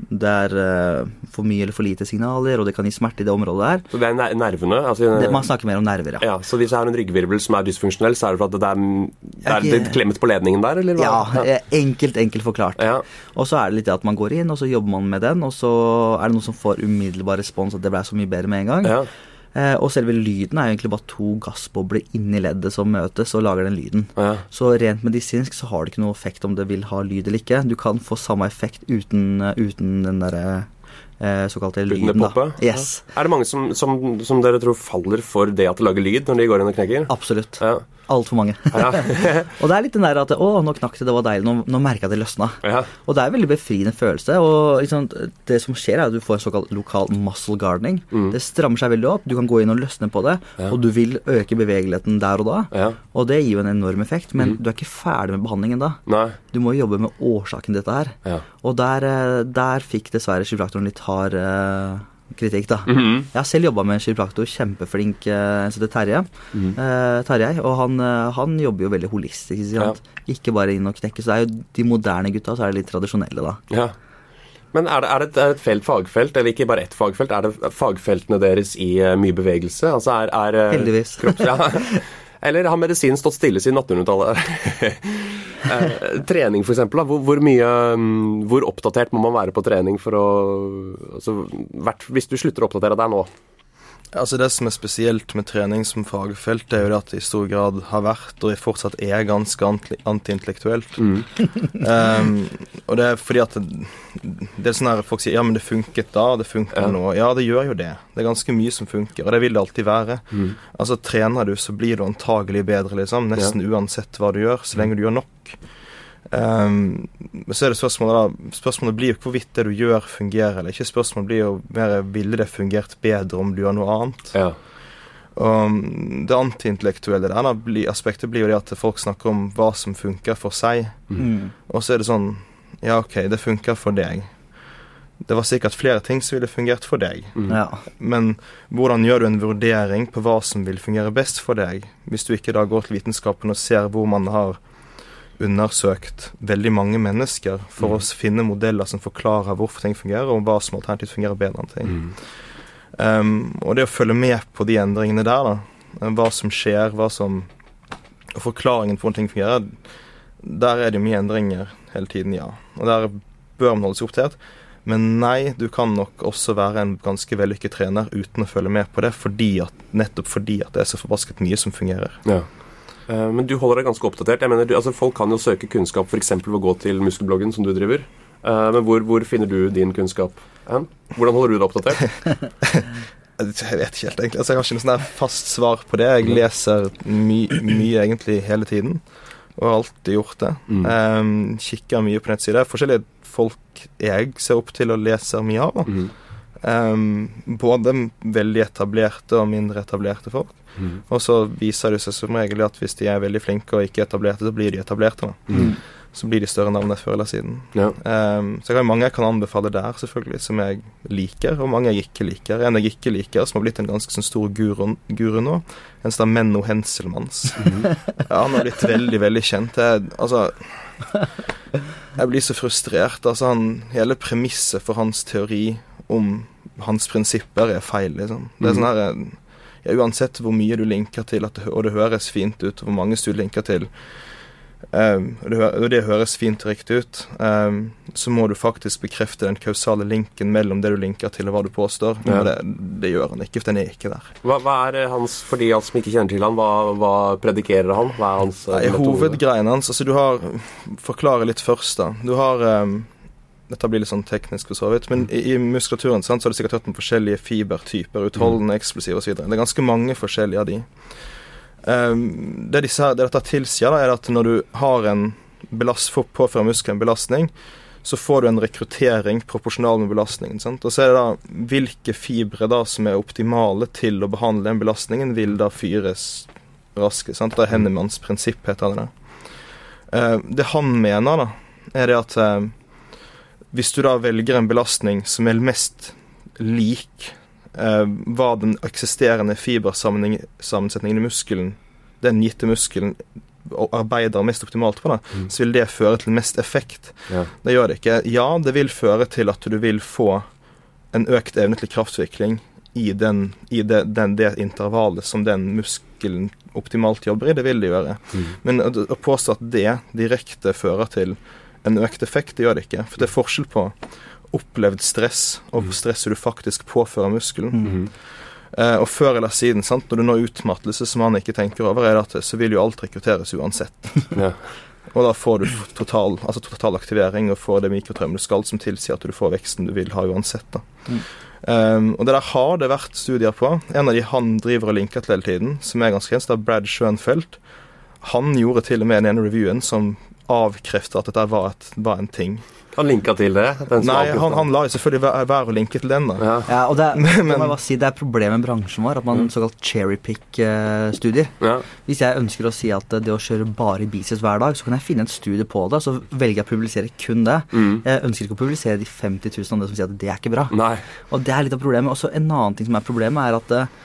Speaker 2: det er uh, for mye eller for lite signaler, og det kan gi smerte i det området der.
Speaker 1: Så det er ner- nervene? Altså,
Speaker 2: Det, man snakker mer om nerver, ja.
Speaker 1: ja, så hvis jeg har en ryggvirvel som er dysfunksjonell, så er det for at det er, det er,
Speaker 2: er
Speaker 1: klemmet på ledningen der, eller
Speaker 2: Ja,
Speaker 1: hva?
Speaker 2: eh, enkelt, enkelt forklart.
Speaker 1: Ja.
Speaker 2: Og så er det litt det at man går inn, og så jobber man med den, og så er det noen som får umiddelbar respons, at det ble så mye bedre med en gang. Eh, og selve lyden er jo egentlig bare to gassbobler inni leddet som møtes og lager den lyden.
Speaker 1: Ja.
Speaker 2: Så rent medisinsk så har det ikke noe effekt om det vil ha lyd eller ikke. Du kan få samme effekt uten, uten den derre eh, såkalte lyden, da. Yes.
Speaker 1: Ja. Er det mange som, som, som dere tror faller for det at det lager lyd når de går inn og knekker?
Speaker 2: Absolutt.
Speaker 1: Ja.
Speaker 2: Altfor mange.
Speaker 1: Ja.
Speaker 2: og det er litt den der at Å, nå knakk det, det var deilig. Nå, nå merka jeg at det løsna.
Speaker 1: ja.
Speaker 2: Og det er en veldig befriende følelse. Og liksom, det som skjer, er at du får en såkalt lokal muscle gardening. Det strammer seg veldig opp. Du kan gå inn og løsne på det,
Speaker 1: Mm.
Speaker 2: Og du vil øke bevegeligheten der og da.
Speaker 1: Ja.
Speaker 2: Og det gir jo en enorm effekt,
Speaker 1: Mm.
Speaker 2: men du er ikke ferdig med behandlingen da.
Speaker 1: Nei.
Speaker 2: Du må jobbe med årsaken til dette her.
Speaker 1: Ja.
Speaker 2: Og der, eh, der fikk dessverre kiropraktoren litt hard, eh, kritikk, da.
Speaker 1: Mhm.
Speaker 2: Jeg har selv jobba med en kiropraktor, kjempeflink, en som heter Terje.
Speaker 1: Mhm.
Speaker 2: Eh, Tarjei, og han, eh, han jobber jo veldig holistisk. Ikke, sant? ikke bare inn og knekke. Så det er jo de moderne gutta, så er det litt tradisjonelle, da.
Speaker 1: Ja. Men er det, er det et, felt fagfelt, eller ikke bare ett fagfelt? Er det fagfeltene deres i eh, mye bevegelse? Altså er, er eh,
Speaker 2: Heldigvis.
Speaker 1: kropps- ja. Eller har medisinen stått stille siden 1800-tallet? Eh, trening, f.eks. Hvor, hvor mye mm, Hvor oppdatert må man være på trening for å altså, Hvis du slutter å oppdatere deg nå
Speaker 3: Altså Det som er spesielt med trening som fagfelt, det er jo det at det i stor grad har vært, og fortsatt er, ganske anti- Mm. um, og det er fordi at det, det er sånn her folk sier ja, men det funket da, det funker
Speaker 1: Ja.
Speaker 3: nå. Ja, det gjør jo det. Det er ganske mye som funker, og det vil det alltid være. Altså Trener du, så blir du antagelig bedre, liksom. Nesten uansett hva du gjør, så lenge du gjør nok. Um, så er det spørsmålet da Spørsmålet blir jo hvorvidt det du gjør, fungerer eller ikke. Spørsmålet blir jo mer ville det fungert bedre om du gjør noe annet.
Speaker 1: Ja.
Speaker 3: Og det antiintellektuelle der da, blir, aspektet blir jo det at folk snakker om hva som funker for seg.
Speaker 2: Mm.
Speaker 3: Og så er det sånn Ja, OK, det funker for deg. Det var sikkert flere ting som ville fungert for deg.
Speaker 2: Ja.
Speaker 3: Men hvordan gjør du en vurdering på hva som vil fungere best for deg, hvis du ikke da går til vitenskapen og ser hvor man har undersøkt veldig mange mennesker for å finne modeller som forklarer hvorfor ting fungerer, og hva som alternativt fungerer bedre enn ting. Um, og det å følge med på de endringene der, da, hva som skjer, hva som Og forklaringen på hvordan ting fungerer, der er det mye endringer hele tiden, ja. Og der bør man holde seg oppdatert. Men nei, du kan nok også være en ganske vellykket trener uten å følge med på det, fordi at, nettopp fordi at det er så forbasket mye som fungerer.
Speaker 1: Ja. Eh, Men du holder deg ganske oppdatert. Jeg mener, du, altså Folk kan jo søke kunnskap f.eks. ved å gå til muskelbloggen som du driver. Eh, Men hvor, hvor finner du din kunnskap hen? Hvordan holder du deg oppdatert?
Speaker 3: Jeg vet ikke helt, egentlig. Altså, jeg har ikke noe sånn fast svar på det. Jeg leser my mye egentlig hele tiden, og har alltid gjort det.
Speaker 1: Mm.
Speaker 3: Um, kikker mye på nettsider. Forskjellige folk jeg ser opp til og leser mye av.
Speaker 1: Mhm.
Speaker 3: Um, både veldig etablerte og mindre etablerte folk.
Speaker 1: Mhm.
Speaker 3: Og så viser det seg som regel at hvis de er veldig flinke og ikke etablerte, så blir de etablerte. da.
Speaker 1: Mhm.
Speaker 3: Så blir de større navn før eller siden.
Speaker 1: Ja.
Speaker 3: Um, så jeg har mange jeg kan anbefale der, selvfølgelig, som jeg liker, og mange jeg ikke liker. En jeg ikke liker, som har blitt en ganske sånn stor guru, guru nå, en heter Menno Henselmanns. ja, han har blitt veldig, veldig kjent. Jeg, altså Jeg blir så frustrert. Altså, han, hele premisset for hans teori om hans prinsipper er feil, liksom. Det er sånn her ja, Uansett hvor mye du linker til, at det, og det høres fint ut, og hvor mange du linker til, Um, og det, og det høres fint og riktig ut. Um, så må du faktisk bekrefte den kausale linken mellom det du linker til, og hva du påstår.
Speaker 1: Ja.
Speaker 3: Og det, det gjør han ikke, for den er ikke der.
Speaker 1: Hva, hva er eh, hans, For de som ikke kjenner til han, hva, hva predikerer han? Hva er hans eh,
Speaker 3: Nei, hovedgreien hans Altså, du har Forklare litt først, da. Du har um, Dette blir litt sånn teknisk for så vidt, men i, i muskulaturen sant, så har du sikkert hørt om forskjellige fibertyper. Utholdende, eksplosive osv. Det er ganske mange forskjellige av de. Um, det, disse, det dette tilsier, da, er at når du har en belast, får påfører muskelen belastning, så får du en rekruttering proporsjonal med belastningen. Sant? Og så er det da hvilke fibre da som er optimale til å behandle den belastningen, vil da fyres raskest. Sant? Det er Hennemanns prinsipp, heter det. der. Eh, det han mener, da, er det at eh, hvis du da velger en belastning som er mest lik eh, hva den eksisterende fibersammensetningen i muskelen, den gitte muskelen, arbeider mest optimalt på, da, så vil det føre til mest effekt.
Speaker 1: Ja.
Speaker 3: Det gjør det ikke. Ja, det vil føre til at du vil få en økt evne til kraftvikling i, den, i det, den, det intervallet som den muskelen optimalt jobber i. Det vil det gjøre. Men å, å påstå at det direkte fører til en økt effekt, det gjør det ikke. For det er forskjell på opplevd stress og stresset du faktisk påfører muskelen.
Speaker 1: Mhm.
Speaker 3: Eh, og før eller siden, sant, når du når utmattelse som man ikke tenker over, er det at så vil jo alt rekrutteres uansett.
Speaker 1: Ja.
Speaker 3: Og da får du total, altså total aktivering og får det mikrotraumet du skal, som tilsier at du får veksten du vil ha uansett. da. Um, og det der har det vært studier på. En av de han driver og linker til hele tiden, som er ganske kjent, det er Brad Schoenfeldt. Han gjorde til og med den ene reviewen som avkrefte at dette var, et, var en ting.
Speaker 1: Han linka til det? den
Speaker 3: Nei, han, han la jo selvfølgelig være være å linke til den, da.
Speaker 1: Ja.
Speaker 2: Ja, og det er,
Speaker 3: Men-
Speaker 2: må jeg bare si, det er problemet med bransjen vår, at man såkalt cherrypick-studier.
Speaker 1: Ja.
Speaker 2: Hvis jeg ønsker å si at eh, det å kjøre bare biceps hver dag, så kan jeg finne en studie på det, så velger jeg å publisere kun det.
Speaker 1: Mm.
Speaker 2: Jeg ønsker ikke å publisere de 50 000 andre som sier at det er ikke bra.
Speaker 1: Nei.
Speaker 2: Og det er litt av problemet. Og så en annen ting som er problemet, er at eh,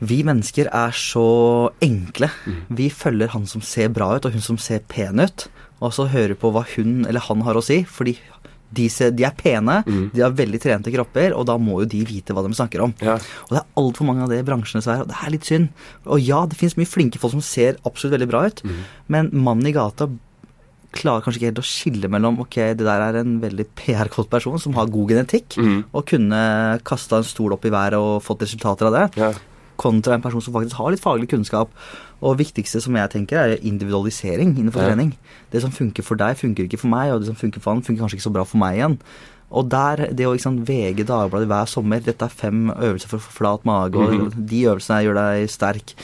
Speaker 2: vi mennesker er så enkle. Vi følger han som ser bra ut, og hun som ser pen ut, og så hører på hva hun eller han har å si, fordi de, ser, de er pene, de har veldig trente kropper, og da må jo de vite hva de snakker om.
Speaker 1: Ja.
Speaker 2: Og det er altfor mange av det i bransjen, dessverre, og det er litt synd. Og ja, det finnes mye flinke folk som ser absolutt veldig bra ut, men mannen i gata klarer kanskje ikke helt å skille mellom ok, det der er en veldig PR-kåt person som har god genetikk,
Speaker 1: mm.
Speaker 2: og kunne kasta en stol opp i været og fått resultater av det,
Speaker 1: Ja.
Speaker 2: Kontra en person som faktisk har litt faglig kunnskap. Og viktigste som jeg tenker, er individualisering innenfor
Speaker 1: Ja.
Speaker 2: trening. Det som funker for deg, funker ikke for meg, og det som funker for han, funker kanskje ikke så bra for meg igjen. Og der, det å liksom, VG Dagbladet hver sommer Dette er fem øvelser for å få flat mage, og
Speaker 1: Mhm.
Speaker 2: de øvelsene gjør deg sterk.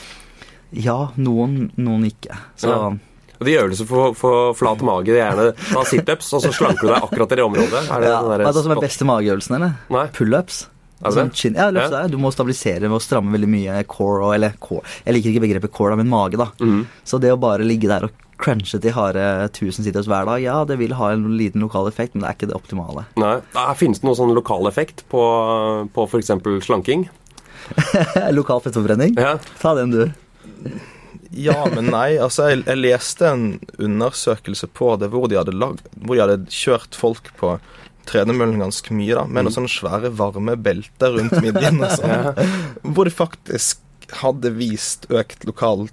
Speaker 2: Ja, noen, noen ikke. Så
Speaker 1: Ja. Og De øvelser for, for flat mage, det er gjerne ta situps, og så slanker du deg akkurat i det området. Er det
Speaker 2: ja,
Speaker 1: den der
Speaker 2: hva som er beste mageøvelsen, eller? Pullups.
Speaker 1: Det
Speaker 2: Sånn chin- Ja, løft deg. Du må stabilisere med å stramme veldig mye core, og, eller core. Jeg liker ikke begrepet core, da, men mage, da.
Speaker 1: Mm.
Speaker 2: Så det å bare ligge der og crunche til harde 1000 situps hver dag, ja, det vil ha en liten lokal effekt, men det er ikke det optimale.
Speaker 1: Nei. her Finnes det noen sånn lokal effekt på, på f.eks. slanking?
Speaker 2: lokal fettforbrenning?
Speaker 1: Ja.
Speaker 2: Ta den, du.
Speaker 3: Ja, men nei. Altså, jeg, jeg leste en undersøkelse på det hvor de hadde, lag, hvor de hadde kjørt folk på tredemøllen ganske mye, da, med noen sånne svære varme belter rundt midjen og sånn. Hvor de faktisk hadde vist økt lokal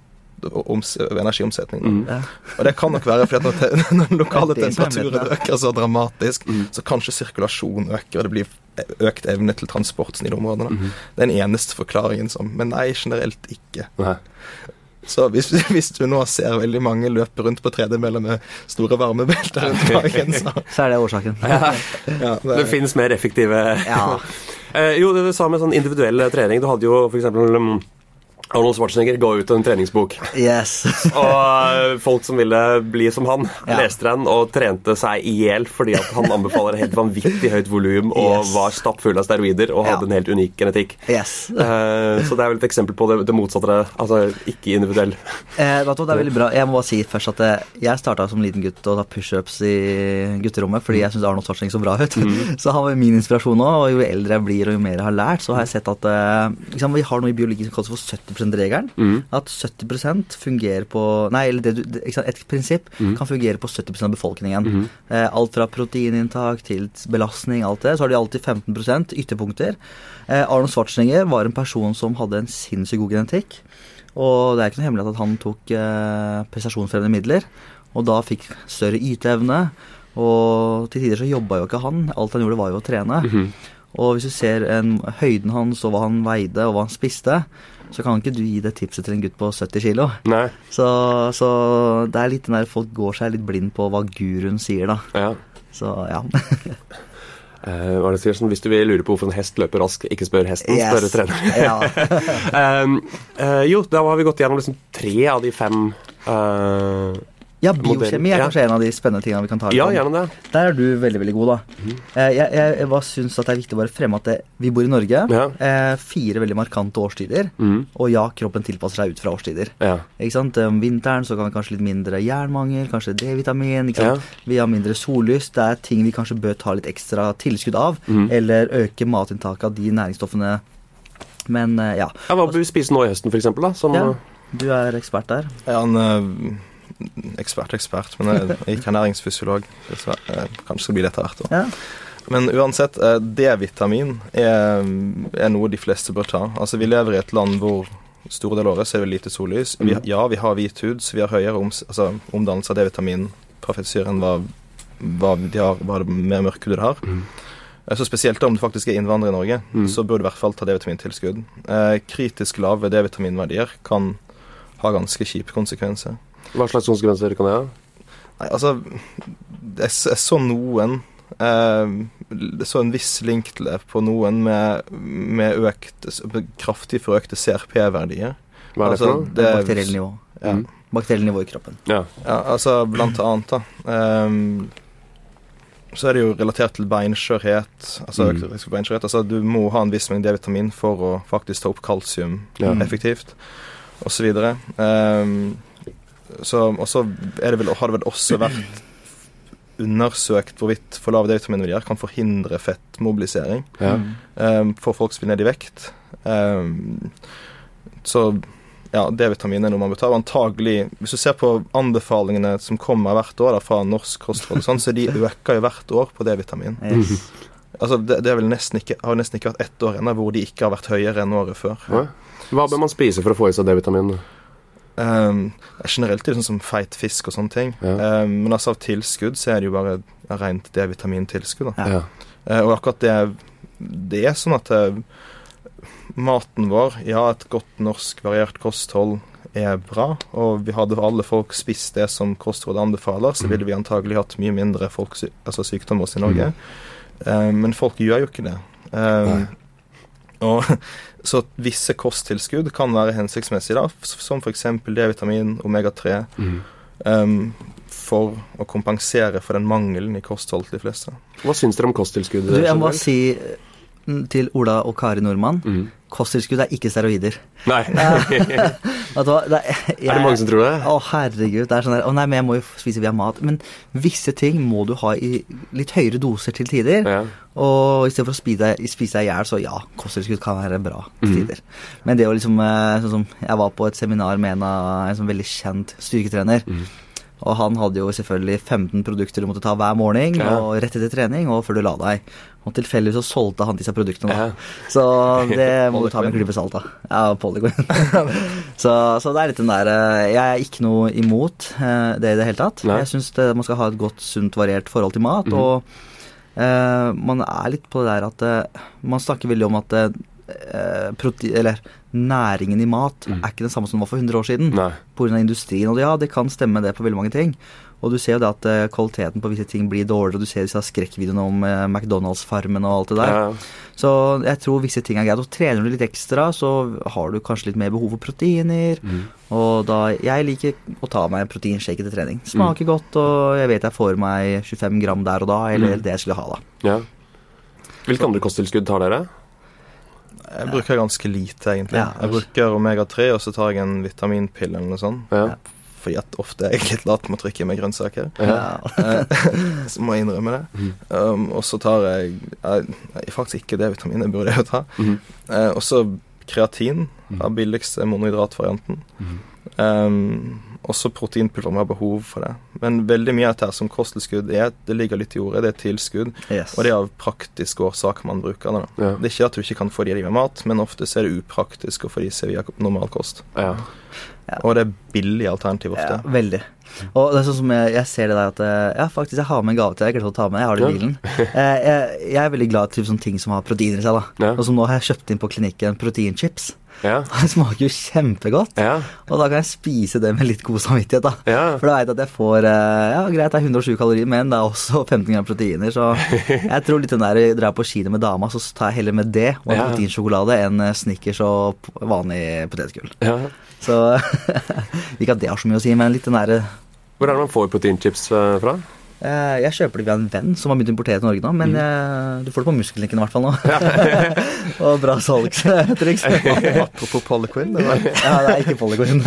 Speaker 3: energiomsetning.
Speaker 2: Ja.
Speaker 3: Og det kan nok være fordi at når, når den lokale
Speaker 2: Det er det er
Speaker 3: temperaturen øker så dramatisk,
Speaker 1: mm.
Speaker 3: så kanskje sirkulasjon øker, og det blir økt evne til transport i de områdene.
Speaker 1: Mm.
Speaker 3: Det er den eneste forklaringen som Men nei, generelt ikke.
Speaker 1: Nei.
Speaker 3: Så hvis, hvis du nå ser veldig mange løpe rundt på tredemøller med store varmebelter rundt magen, så
Speaker 2: Så er det årsaken.
Speaker 3: ja,
Speaker 1: Det
Speaker 3: det,
Speaker 1: finnes mer effektive
Speaker 2: Ja.
Speaker 1: Eh, jo, det du sa med sånn individuell trening. Du hadde jo f.eks. Arnold Schwarzenegger ga ut en treningsbok.
Speaker 2: Yes.
Speaker 1: Og eh, folk som ville bli som han,
Speaker 2: Ja.
Speaker 1: leste den og trente seg i hjel fordi at han anbefaler helt vanvittig høyt volum og
Speaker 2: Yes.
Speaker 1: var stappfull av steroider og hadde
Speaker 2: Ja.
Speaker 1: en helt unik genetikk.
Speaker 2: yes.
Speaker 1: uh, så det er vel et eksempel på det, det motsatte. Altså ikke individuell.
Speaker 2: Eh, vet du det er veldig bra. Jeg må bare si først at eh, jeg starta som liten gutt og ta pushups i gutterommet fordi jeg syns Arnold Schwarzenegger så bra ut. Så han var min inspirasjon òg, og jo eldre jeg blir og jo mer jeg har lært, så har jeg sett at uh, liksom, vi har noe i biologi som kalles for 70 %-regelen.
Speaker 1: Mm.
Speaker 2: At 70% fungerer på Nei, eller det du, et prinsipp kan fungere på 70% av befolkningen. eh, alt fra proteininntak til belastning, alt det. Så har de alltid 15 ytterpunkter. Eh, Arnold Schwarzenegger var en person som hadde en sinnssykt god genetikk. Og det er ikke noe hemmelighet at han tok eh, prestasjonsfremmende midler, og da fikk større yteevne. Og til tider så jobba jo ikke han. Alt han gjorde, var jo å trene. Og hvis du ser en, høyden hans og hva han veide og hva han spiste, så kan ikke du gi det tipset til en gutt på 70 kilo.
Speaker 1: Nei.
Speaker 2: Så, så det er litt den der folk går seg litt blind på hva guruen sier, da.
Speaker 1: Ja.
Speaker 2: Så ja.
Speaker 1: Eh, hva er det sier sånn, Hvis du vil lure på hvorfor en hest løper raskt, ikke spør hesten, spør treneren.
Speaker 2: ja.
Speaker 1: Um, eh, jo, da har vi gått gjennom liksom tre av de fem eh,
Speaker 2: ja, biokjemi er
Speaker 1: Ja.
Speaker 2: kanskje en av de spennende tingene vi kan ta
Speaker 1: Ja, gjerne det.
Speaker 2: Der er du veldig veldig god, da. Mm. Jeg, jeg, jeg bare syns det er viktig å bare fremme at det, vi bor i Norge.
Speaker 1: Ja.
Speaker 2: Eh, fire veldig markante årstider.
Speaker 1: Mm.
Speaker 2: Og ja, kroppen tilpasser seg ut fra årstider.
Speaker 1: Ja.
Speaker 2: Ikke sant? Om vinteren så kan vi kanskje litt mindre jernmangel, kanskje D-vitamin. ikke sant? Vi har mindre sollys. Det er ting vi kanskje bør ta litt ekstra tilskudd av.
Speaker 1: Mm.
Speaker 2: Eller øke matinntaket av de næringsstoffene. Men eh, ja.
Speaker 1: ja. Hva bør vi spise nå i høsten, f.eks.? Som
Speaker 2: ja. Du er ekspert der.
Speaker 3: Ja, en eh, ekspert, ekspert, men jeg er ikke ernæringsfysiolog. Så Eh, Kanskje skal bli det etter hvert.
Speaker 2: Ja.
Speaker 3: Men uansett, eh, D-vitamin er, er noe de fleste bør ta. Altså, Vi lever i et land hvor store deler av året så er det lite sollys. Vi, ja, vi har hvit hud, så vi har høyere om, altså, omdannelse av D-vitamin fra fettsyre enn hva, hva de har, hva det mer mørke hud har. Mm. Så Spesielt om du faktisk er innvandrer i Norge,
Speaker 1: Mm.
Speaker 3: så bør du i hvert fall ta D-vitamintilskudd. Eh, kritisk lave D-vitaminverdier kan ha ganske kjipe konsekvenser.
Speaker 1: Hva slags konsekvenser kan det ha?
Speaker 3: Nei, altså Jeg, jeg så noen eh, Jeg så en viss link til det på noen med, med økt, med kraftig forøkte CRP-verdier.
Speaker 1: Hva er det
Speaker 3: Altså,
Speaker 1: for noe?
Speaker 2: Er bakteriell nivå.
Speaker 3: Ja.
Speaker 1: Mm.
Speaker 2: bakterielle nivå i kroppen.
Speaker 1: Ja.
Speaker 3: Ja, altså blant annet, da. Um, så er det jo relatert til beinskjørhet. Altså,
Speaker 1: Mm.
Speaker 3: økt for beinskjørhet. Altså, du må ha en viss mengde D-vitamin for å faktisk ta opp kalsium
Speaker 1: Ja.
Speaker 3: effektivt, osv. Um, så og så er det vel, har det vel også vært undersøkt hvorvidt for lave D-vitaminverdier kan forhindre fettmobilisering
Speaker 1: Ja.
Speaker 3: um, for folk som vil ned i vekt. Um, så ja, D-vitamin er noe man bør ta. Antagelig, hvis du ser på anbefalingene som kommer hvert år da, fra Norsk kosthold, sånn, så de øker jo hvert år på D-vitamin.
Speaker 2: Yes.
Speaker 3: Altså, det, det er vel nesten ikke, har nesten ikke vært ett år ennå hvor de ikke har vært høyere enn året før.
Speaker 1: Ja. Hva bør man spise for å få i seg D-vitamin?
Speaker 3: Um, generelt er det sånn som feit fisk og sånne ting.
Speaker 1: Ja.
Speaker 3: Um, men altså av tilskudd så er det jo bare rent D-vitamintilskudd.
Speaker 2: Ja.
Speaker 1: Ja.
Speaker 3: Eh, og akkurat det Det er sånn at uh, maten vår, ja, et godt norsk variert kosthold er bra, og vi hadde alle folk spist det som kostrådet anbefaler, så ville vi antagelig hatt mye mindre folk, sy- altså sykdom hos i Norge. Eh, men folk gjør jo ikke det.
Speaker 1: Um.
Speaker 3: Og Så visse kosttilskudd kan være hensiktsmessige, da, som f.eks. D-vitamin, omega-3,
Speaker 1: Mm.
Speaker 3: um, for å kompensere for den mangelen i kosthold til de fleste.
Speaker 1: Hva syns dere om kosttilskudd?
Speaker 2: Du, jeg må si til Ola og Kari Nordmann
Speaker 1: Mm.
Speaker 2: kosttilskudd er ikke steroider.
Speaker 1: Nei. er
Speaker 2: Vet du hva, det, er, jeg,
Speaker 1: det mange som tror det?
Speaker 2: Å, herregud. Det er sånn der Å nei, men jeg må jo spise via mat. Men visse ting må du ha i litt høyere doser til tider.
Speaker 1: Ja.
Speaker 2: Og istedenfor å spise deg i hjel, så ja, kosttilskudd kan være bra til
Speaker 1: tider.
Speaker 2: tider. Men det å liksom eh, Sånn som Jeg var på et seminar med en, av, en sånn veldig kjent styrketrener.
Speaker 1: Mhm.
Speaker 2: Og han hadde jo selvfølgelig 15 produkter du måtte ta hver morgen,
Speaker 1: Ja.
Speaker 2: og rett etter trening, og før du la deg. Og tilfeldigvis så solgte han disse produktene. da.
Speaker 1: Ja.
Speaker 2: Så det må du ta med en klype salt, da. Ja, Polygon. så, så det er litt den der eh, Jeg er ikke noe imot eh, det i det hele tatt.
Speaker 1: Nei.
Speaker 2: Jeg syns man skal ha et godt, sunt, variert forhold til mat.
Speaker 1: Mhm.
Speaker 2: Og Uh, man er litt på det der at uh, Man snakker veldig om at eh, prote eller næringen i mat
Speaker 1: mm.
Speaker 2: er ikke den samme som den var for 100 år siden. Pga. industrien. Og ja, det kan stemme det på veldig mange ting. Og du ser jo det at eh, kvaliteten på visse ting blir dårligere, og du ser disse skrekkvideoene om eh, McDonald's-farmen og alt det der.
Speaker 1: Ja.
Speaker 2: Så jeg tror visse ting er greit. Og trener du litt ekstra, så har du kanskje litt mer behov for proteiner.
Speaker 1: Mm.
Speaker 2: Og da Jeg liker å ta meg en proteinshake til trening. Smaker godt, og jeg vet jeg får meg 25 gram der og da, eller
Speaker 1: Mm.
Speaker 2: det jeg skulle ha da.
Speaker 1: Ja. Hvilke andre kosttilskudd tar dere?
Speaker 3: Jeg bruker ganske lite, egentlig.
Speaker 2: Ja.
Speaker 3: Jeg bruker omega-3, og så tar jeg en vitaminpille eller noe sånt.
Speaker 1: Ja.
Speaker 3: Fordi at ofte er jeg litt lat med å trykke i meg grønnsaker.
Speaker 1: Ja.
Speaker 3: Eh, så må jeg innrømme det.
Speaker 1: Mhm.
Speaker 3: Um, og så tar jeg, jeg, jeg Faktisk ikke D-vitamin, det burde jeg jo ta.
Speaker 1: Mm.
Speaker 3: Uh, og så kreatin,
Speaker 1: den
Speaker 3: av billigste monohydratvarianten.
Speaker 1: Mm.
Speaker 3: Um, også proteinpulver om jeg har behov for det. Men veldig mye av dette som kosttilskudd er, det ligger litt i ordet, det er tilskudd.
Speaker 2: Yes.
Speaker 3: Og det er av praktiske årsaker man bruker det.
Speaker 1: Ja.
Speaker 3: Det er ikke at du ikke kan få de i med mat, men ofte så er det upraktisk å få de seg via normal kost.
Speaker 1: Ja.
Speaker 3: Og det er billig alternativ ofte.
Speaker 2: Ja, veldig. Og det er sånn som jeg, jeg ser det der at eh, Ja, faktisk, jeg har med en gave til deg. Jeg glemte å ta med. Jeg har det i bilen. Eh, jeg, jeg er veldig glad til sånne ting som har proteiner i seg. da
Speaker 1: Ja.
Speaker 2: Og som nå har jeg kjøpt inn på klinikken proteinchips.
Speaker 1: Ja.
Speaker 2: Det smaker jo kjempegodt.
Speaker 1: Ja.
Speaker 2: Og da kan jeg spise det med litt god samvittighet. da
Speaker 1: Ja.
Speaker 2: For da vet jeg at jeg får eh, Ja, greit, det er 107 kalorier, men det er også 15 gram proteiner. Så jeg tror litt den der drar på kino med dama, så tar jeg heller med det og en
Speaker 1: Ja.
Speaker 2: proteinsjokolade enn eh, Snickers og vanlig potetgull.
Speaker 1: ja.
Speaker 2: Så ikke at det har så mye å si, men litt den derre
Speaker 1: Hvor er det man får proteinchips eh, fra?
Speaker 2: Eh, Jeg kjøper det via en venn som har begynt å importere til Norge nå, men mm. du får det på Muskellinken i hvert fall nå. og bra salgstriks.
Speaker 3: Apropos Poliquin. det var-
Speaker 2: ja, det er ikke Polygon.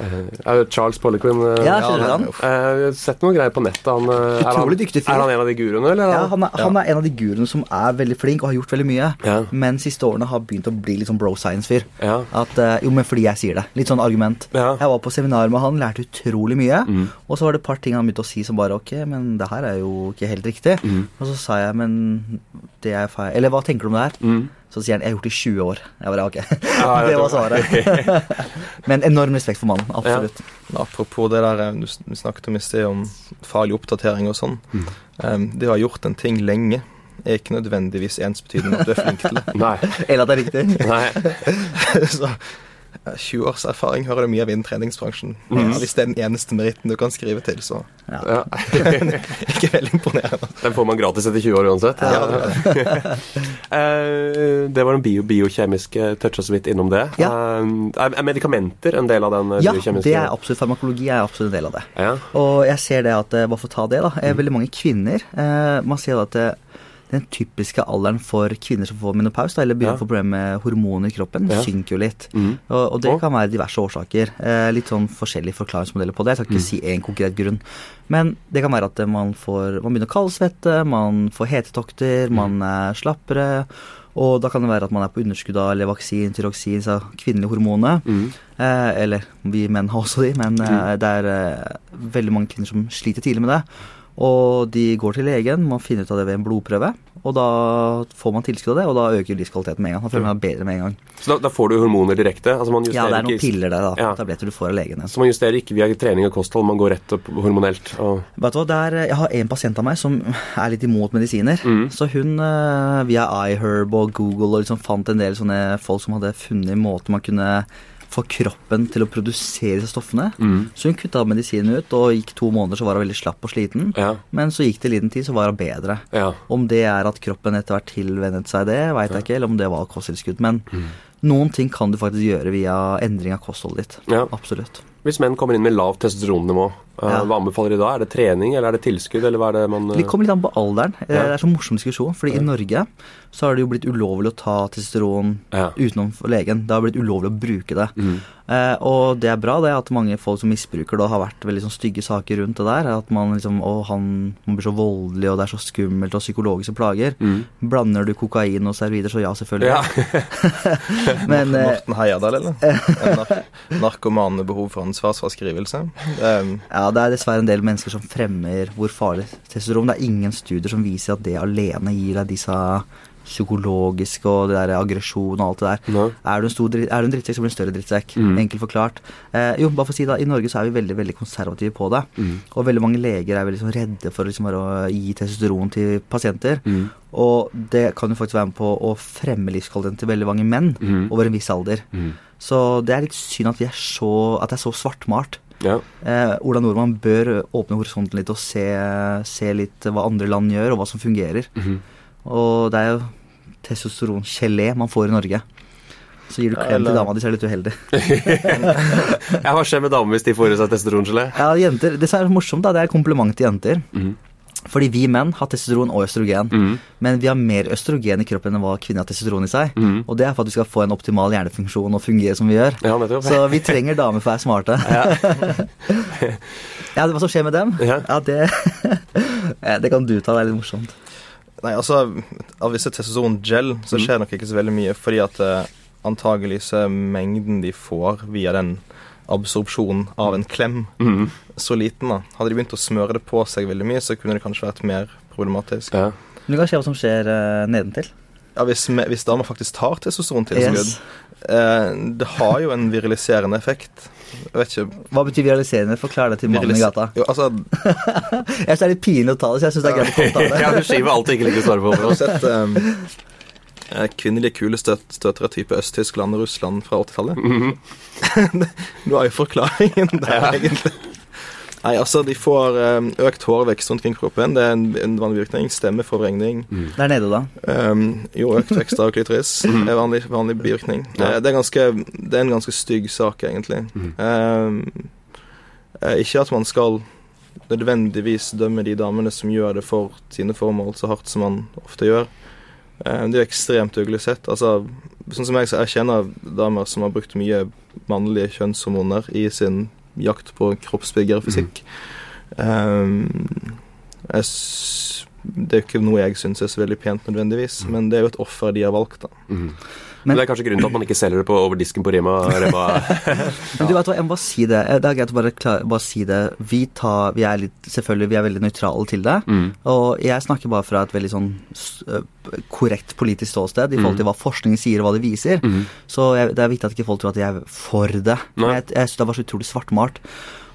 Speaker 1: Er det Charles Poliquin eh,
Speaker 2: Ja, skjønner han?
Speaker 1: eh, Jeg har sett noen greier på nettet. Han, eh, er, han,
Speaker 2: dyktig
Speaker 1: er han en av de guruene, eller? er
Speaker 2: Ja,
Speaker 1: han-
Speaker 2: han, er, han er en av de guruene som er veldig flink og har gjort veldig mye,
Speaker 1: Ja.
Speaker 2: men siste årene har begynt å bli litt sånn bro science-fyr.
Speaker 1: Ja.
Speaker 2: At, eh, jo, men fordi jeg sier det. Litt sånn argument.
Speaker 1: Ja.
Speaker 2: Jeg var på seminar med han, lærte utrolig mye.
Speaker 1: Mm.
Speaker 2: Og så var det et par ting han begynte å si som bare Ok, men det her er jo ikke helt riktig.
Speaker 1: Mm.
Speaker 2: Og så sa jeg, men det er feil Eller hva tenker du om det her?
Speaker 1: Mm.
Speaker 2: Så sier han jeg har gjort det i 20 år. Jeg bare ok.
Speaker 1: Ja,
Speaker 2: det var svaret. men enorm respekt for mannen. Absolutt.
Speaker 3: Ja. Apropos det der eh, du snakket om i sted, om farlig oppdatering og sånn.
Speaker 1: Mm.
Speaker 3: Um, det å ha gjort en ting lenge er ikke nødvendigvis ensbetydende med at du er flink til det.
Speaker 1: Nei.
Speaker 2: Eller at det er riktig.
Speaker 1: Nei.
Speaker 3: Så 20 års erfaring hører du mye av innen treningsbransjen. Mm. hvis det er den eneste meritten du kan skrive til, så
Speaker 1: Ja.
Speaker 3: ikke veldig imponerende.
Speaker 1: Den får man gratis etter 20 år uansett. Ja. det var den bio biokjemiske toucha så vidt innom det.
Speaker 2: Ja.
Speaker 1: Eh, er, er medikamenter en del av den eh,
Speaker 2: Ja,
Speaker 1: biokjemiske
Speaker 2: det er absolutt farmakologi er absolutt en del av det.
Speaker 1: Ja.
Speaker 2: Og jeg ser det at, eh, bare for å ta det, da,
Speaker 1: Mm.
Speaker 2: er veldig mange kvinner eh, Man sier at den typiske alderen for kvinner som får menopaus, da, eller begynner å få problemer med hormoner i kroppen,
Speaker 1: Ja.
Speaker 2: synker jo litt.
Speaker 1: Mm.
Speaker 2: Og, og det kan være diverse årsaker. Eh, litt sånn forskjellige forklaringsmodeller på det. Jeg skal
Speaker 1: Mm.
Speaker 2: ikke si én konkret grunn. Men det kan være at man, får, man begynner å kaldsvette, man får hetetokter,
Speaker 1: Mm.
Speaker 2: man er slappere. Og da kan det være at man er på underskudd av levaksin, tyroksin, så kvinnelige hormoner.
Speaker 1: Mm.
Speaker 2: Eh, eller vi menn har også de, men eh, det er eh, veldig mange kvinner som sliter tidlig med det. Og de går til legen, man finner ut av det ved en blodprøve, og da får man tilskudd av det, og da øker livskvaliteten med en gang. Da føler man bedre med en gang.
Speaker 1: Så da, da får du hormoner direkte? Altså man
Speaker 2: Ja, det er noen
Speaker 1: ikke,
Speaker 2: piller der, da.
Speaker 1: Ja.
Speaker 2: Tabletter du får av legen.
Speaker 1: Så man justerer ikke via trening og kosthold, man går rett opp hormonelt? Og,
Speaker 2: Vet du hva, Jeg har en pasient av meg som er litt imot medisiner.
Speaker 1: Mm.
Speaker 2: Så hun eh, via iHerb og Google og liksom fant en del sånne folk som hadde funnet måter man kunne få kroppen til å produsere disse stoffene.
Speaker 1: Mm.
Speaker 2: Så hun kutta medisinen ut, og gikk to måneder så var hun veldig slapp og sliten.
Speaker 1: ja,
Speaker 2: Men så gikk det liten tid, så var hun bedre.
Speaker 1: ja.
Speaker 2: Om det er at kroppen etter hvert tilvennet seg det, veit jeg ikke, eller om det var kosttilskudd. Men
Speaker 1: Mm.
Speaker 2: noen ting kan du faktisk gjøre via endring av kostholdet ditt.
Speaker 1: ja.
Speaker 2: Absolutt.
Speaker 1: Hvis menn kommer inn med lavt testosteronnivå,
Speaker 2: Ja.
Speaker 1: hva anbefaler de da? Er det trening, eller er det tilskudd, eller hva er det man eh,
Speaker 2: Det kommer litt an på alderen. Eh,
Speaker 1: Ja.
Speaker 2: Det er så morsom diskusjon, fordi i Norge så har det jo blitt ulovlig å ta testosteron
Speaker 1: Ja.
Speaker 2: utenom legen. Det har blitt ulovlig å bruke det.
Speaker 1: Mm.
Speaker 2: Eh, og det er bra, det at mange folk som misbruker det, har vært veldig sånn stygge saker rundt det der. At man liksom Å, han man blir så voldelig, og det er så skummelt, og psykologiske plager.
Speaker 1: Mm.
Speaker 2: Blander du kokain og servider, så ja, selvfølgelig.
Speaker 1: Ja.
Speaker 2: Men eh,
Speaker 3: Morten Heierdal, eller? Narkomanebehov nar behov for ansvarsfraskrivelse. Um,
Speaker 2: ja, det er dessverre en del mennesker som fremmer hvor farlig testosteron. Det er ingen studier som viser at det alene gir deg disse psykologiske og det der aggresjon og alt det der. Er du dritt- er du en drittsekk, så blir du en større drittsekk.
Speaker 1: Mm.
Speaker 2: Enkelt forklart. Eh, jo, bare for å si det, I Norge så er vi veldig veldig konservative på det.
Speaker 1: Mm.
Speaker 2: Og veldig mange leger er veldig liksom redde for liksom å gi testosteron til pasienter.
Speaker 1: Mm.
Speaker 2: Og det kan jo faktisk være med på å fremme livskvaliteten til veldig mange menn
Speaker 1: Mhm.
Speaker 2: over en viss alder.
Speaker 1: Mhm.
Speaker 2: Så det er litt synd at, vi er så, at det er så svartmalt.
Speaker 1: Ja.
Speaker 2: Eh, Ola Nordmann bør åpne horisonten litt og se, se litt hva andre land gjør, og hva som fungerer.
Speaker 1: Mhm.
Speaker 2: Og det er jo testosterongelé man får i Norge. Så gir du klem til dama di, så er du litt uheldig.
Speaker 1: Ja, hva skjer med damer hvis de får i seg testosterongelé?
Speaker 2: Ja, jenter, Det som er morsomt, da, det er kompliment til jenter.
Speaker 1: Mhm.
Speaker 2: Fordi vi menn har testosteron og østrogen.
Speaker 1: mm.
Speaker 2: Men vi har mer østrogen i kroppen enn hva kvinner har testosteron i seg.
Speaker 1: Mm.
Speaker 2: Og det er for at vi skal få en optimal hjernefunksjon og fungere som vi gjør.
Speaker 1: Ja.
Speaker 2: Så vi trenger damer for å være smarte. Ja, Hva som skjer med dem?
Speaker 1: Ja.
Speaker 2: det, Ja, det kan du ta, det er litt morsomt.
Speaker 3: nei, altså, av disse testosteron-gel så skjer nok ikke så veldig mye, fordi at eh, antagelig så er mengden de får via den absorpsjonen av en klem,
Speaker 1: mm.
Speaker 3: så liten. da. Hadde de begynt å smøre det på seg veldig mye, så kunne det kanskje vært mer problematisk.
Speaker 1: Ja.
Speaker 2: Men det kan skje hva som skjer uh, nedentil.
Speaker 3: Ja, Hvis, hvis damer faktisk tar testosterontilskudd
Speaker 2: Yes.
Speaker 3: eh, Det har jo en viriliserende effekt. Jeg vet ikke
Speaker 2: Hva betyr viraliserende? Forklar det til mannen i gata.
Speaker 3: Jo, altså,
Speaker 2: Jeg synes det er litt pinlig å ta det, så jeg syns det er greit å ta det.
Speaker 1: ja, du skiver alt du ikke liker å svare på.
Speaker 3: sett um, eh, kvinnelige kulestøtere type Øst-Tyskland og Russland fra 80-tallet.
Speaker 1: Mhm.
Speaker 3: Du har jo forklaringen der,
Speaker 1: Ja.
Speaker 3: egentlig. Nei, altså, de får um, økt hårvekst rundt kring kroppen. Det er en, en vanlig virkning. Stemmeforvrengning.
Speaker 2: Der nede, da.
Speaker 3: Um, jo, økt vekst av klitoris er vanlig, vanlig bivirkning.
Speaker 1: Ja.
Speaker 3: Eh, Det, er ganske, det er en ganske stygg sak, egentlig. Um, eh, ikke at man skal nødvendigvis dømme de damene som gjør det for sine formål, så hardt som man ofte gjør. Eh, det er jo ekstremt uglesett. Altså, sånn som jeg, så jeg kjenner damer som har brukt mye mannlige kjønnshormoner i sin jakt på kroppsbygger og fysikk. Um, jeg det er jo ikke noe jeg syns er så veldig pent nødvendigvis, men det er jo et offer de har valgt, da.
Speaker 1: Mhm. Men det er kanskje grunnen til at man ikke selger det på over disken på Rema. Rema.
Speaker 2: Men du vet hva, jeg må bare si det. Eh, Det er greit å bare, bare si det. Vi, tar, vi er litt, selvfølgelig vi er veldig nøytrale til det.
Speaker 1: Mm.
Speaker 2: Og jeg snakker bare fra et veldig sånn øh, korrekt politisk ståsted i forhold til hva forskningen sier og hva det viser.
Speaker 1: Mm.
Speaker 2: Så jeg, det er viktig at ikke folk tror at jeg er for det.
Speaker 1: Nei.
Speaker 2: Jeg, jeg synes det var så utrolig svartmalt.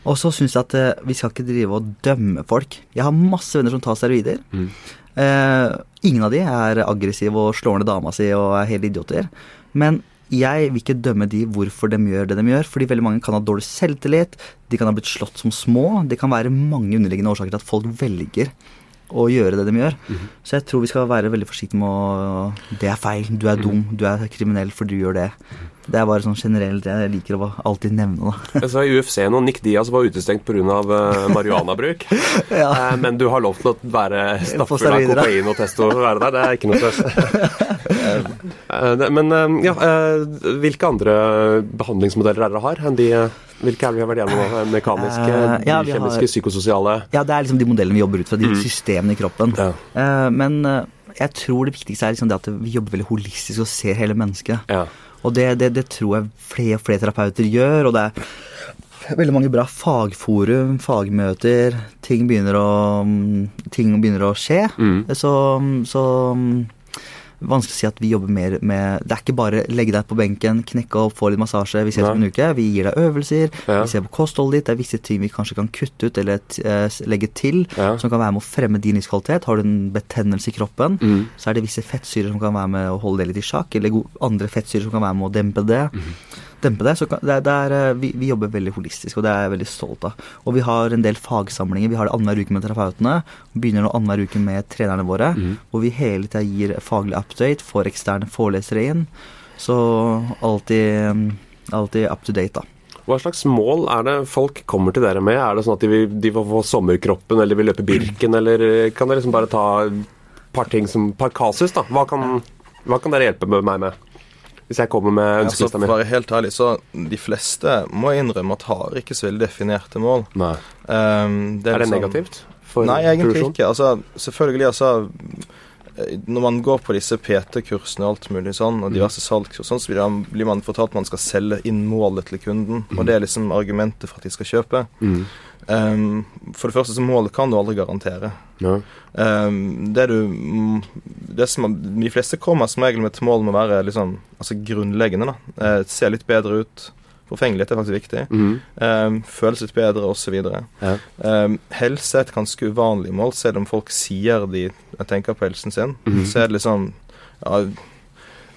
Speaker 2: Og så syns jeg at eh, vi skal ikke drive og dømme folk. Jeg har masse venner som tar steroider.
Speaker 1: Mhm.
Speaker 2: Eh, ingen av de er aggressive og slår ned dama si og er hele idioter. Men jeg vil ikke dømme de hvorfor de gjør det de gjør, fordi veldig mange kan ha dårlig selvtillit, de kan ha blitt slått som små, det kan være mange underliggende årsaker til at folk velger å gjøre det de gjør. Så jeg tror vi skal være veldig forsiktige med å Det er feil, du er dum, du er kriminell for du gjør det. Det er bare sånn generelt jeg liker å alltid nevne, da.
Speaker 1: Jeg så i UFC nå, Nick Diaz var utestengt pga. Uh, marihuanabruk.
Speaker 2: Ja.
Speaker 1: Eh, men du har lov til å være stappfull av kokain og testo og være der. Det er ikke noe stress. Eh, men eh, ja, eh, hvilke andre behandlingsmodeller er dere har enn de eh, Hvilke er det vi har vært gjennom? Mekaniske,
Speaker 2: uh, ja, kjemiske, har-
Speaker 1: psykososiale
Speaker 2: Ja, det er liksom de modellene vi jobber ut fra, de systemene i kroppen.
Speaker 1: Ja.
Speaker 2: Uh, men eh, jeg tror det viktigste er liksom det at vi jobber veldig holistisk og ser hele mennesket.
Speaker 1: Ja.
Speaker 2: Og det, det, det tror jeg flere og flere terapeuter gjør, og det er veldig mange bra fagforum, fagmøter. Ting begynner å, mm, ting begynner å skje.
Speaker 1: Mm.
Speaker 2: Så, så mm, Vanskelig å si at vi jobber mer med Det er ikke bare legge deg på benken, knekke opp, få litt massasje. Vi ses om en uke. Vi gir deg øvelser.
Speaker 1: Ja.
Speaker 2: Vi ser på kostholdet ditt. Det er visse ting vi kanskje kan kutte ut eller eh, legge til
Speaker 1: Ja.
Speaker 2: som kan være med å fremme din livskvalitet. Har du en betennelse i kroppen,
Speaker 1: Mm.
Speaker 2: så er det visse fettsyrer som kan være med å holde det litt i sjakk, eller andre fettsyrer som kan være med å dempe det. Dempe det, så kan, det, det er, eh, vi, vi jobber veldig holistisk, og det er jeg veldig stolt av. Og vi har en del fagsamlinger. Vi har det annenhver uke med terapeutene. Begynner nå annenhver uke med trenerne våre, hvor vi hele tida gir faglig update, får eksterne forelesere inn. Så alltid, mm, alltid up to date, da.
Speaker 1: Hva slags mål er det folk kommer til dere med? Er det sånn at de vil, de vil få sommerkroppen, eller vil løpe Birken, eller kan dere liksom bare ta par ting som par kasus, da? Hva kan, hva kan dere hjelpe med meg med? Hvis jeg kommer med ønskelista
Speaker 3: for å
Speaker 1: mi?
Speaker 3: være helt ærlig, så de fleste må jeg innrømme at har ikke så veldig definerte mål.
Speaker 1: Nei.
Speaker 3: Um,
Speaker 1: Er det
Speaker 3: liksom-
Speaker 1: negativt? For
Speaker 3: Nei, egentlig
Speaker 1: produksjon?
Speaker 3: ikke. Altså, selvfølgelig, altså eh, Når man går på disse PT-kursene og alt mulig sånn,
Speaker 1: Mm.
Speaker 3: og diverse salgskurs, sånn, så blir man- fortalt at man skal selge inn målet til kunden. Og det er liksom argumentet for at de skal kjøpe.
Speaker 1: Mm.
Speaker 3: Um, for det første så målet kan du aldri garantere.
Speaker 1: Ja.
Speaker 3: Um, det du det som, De fleste kommer som regel med et mål med å være liksom, altså grunnleggende. da. uh, se litt bedre ut. Forfengelighet er faktisk viktig.
Speaker 1: Mm.
Speaker 3: Um, føles litt bedre, osv.
Speaker 1: Ja.
Speaker 3: Um, helse er et ganske uvanlig mål, selv om folk sier de tenker på helsen sin.
Speaker 1: Mm.
Speaker 3: Så er det liksom ja,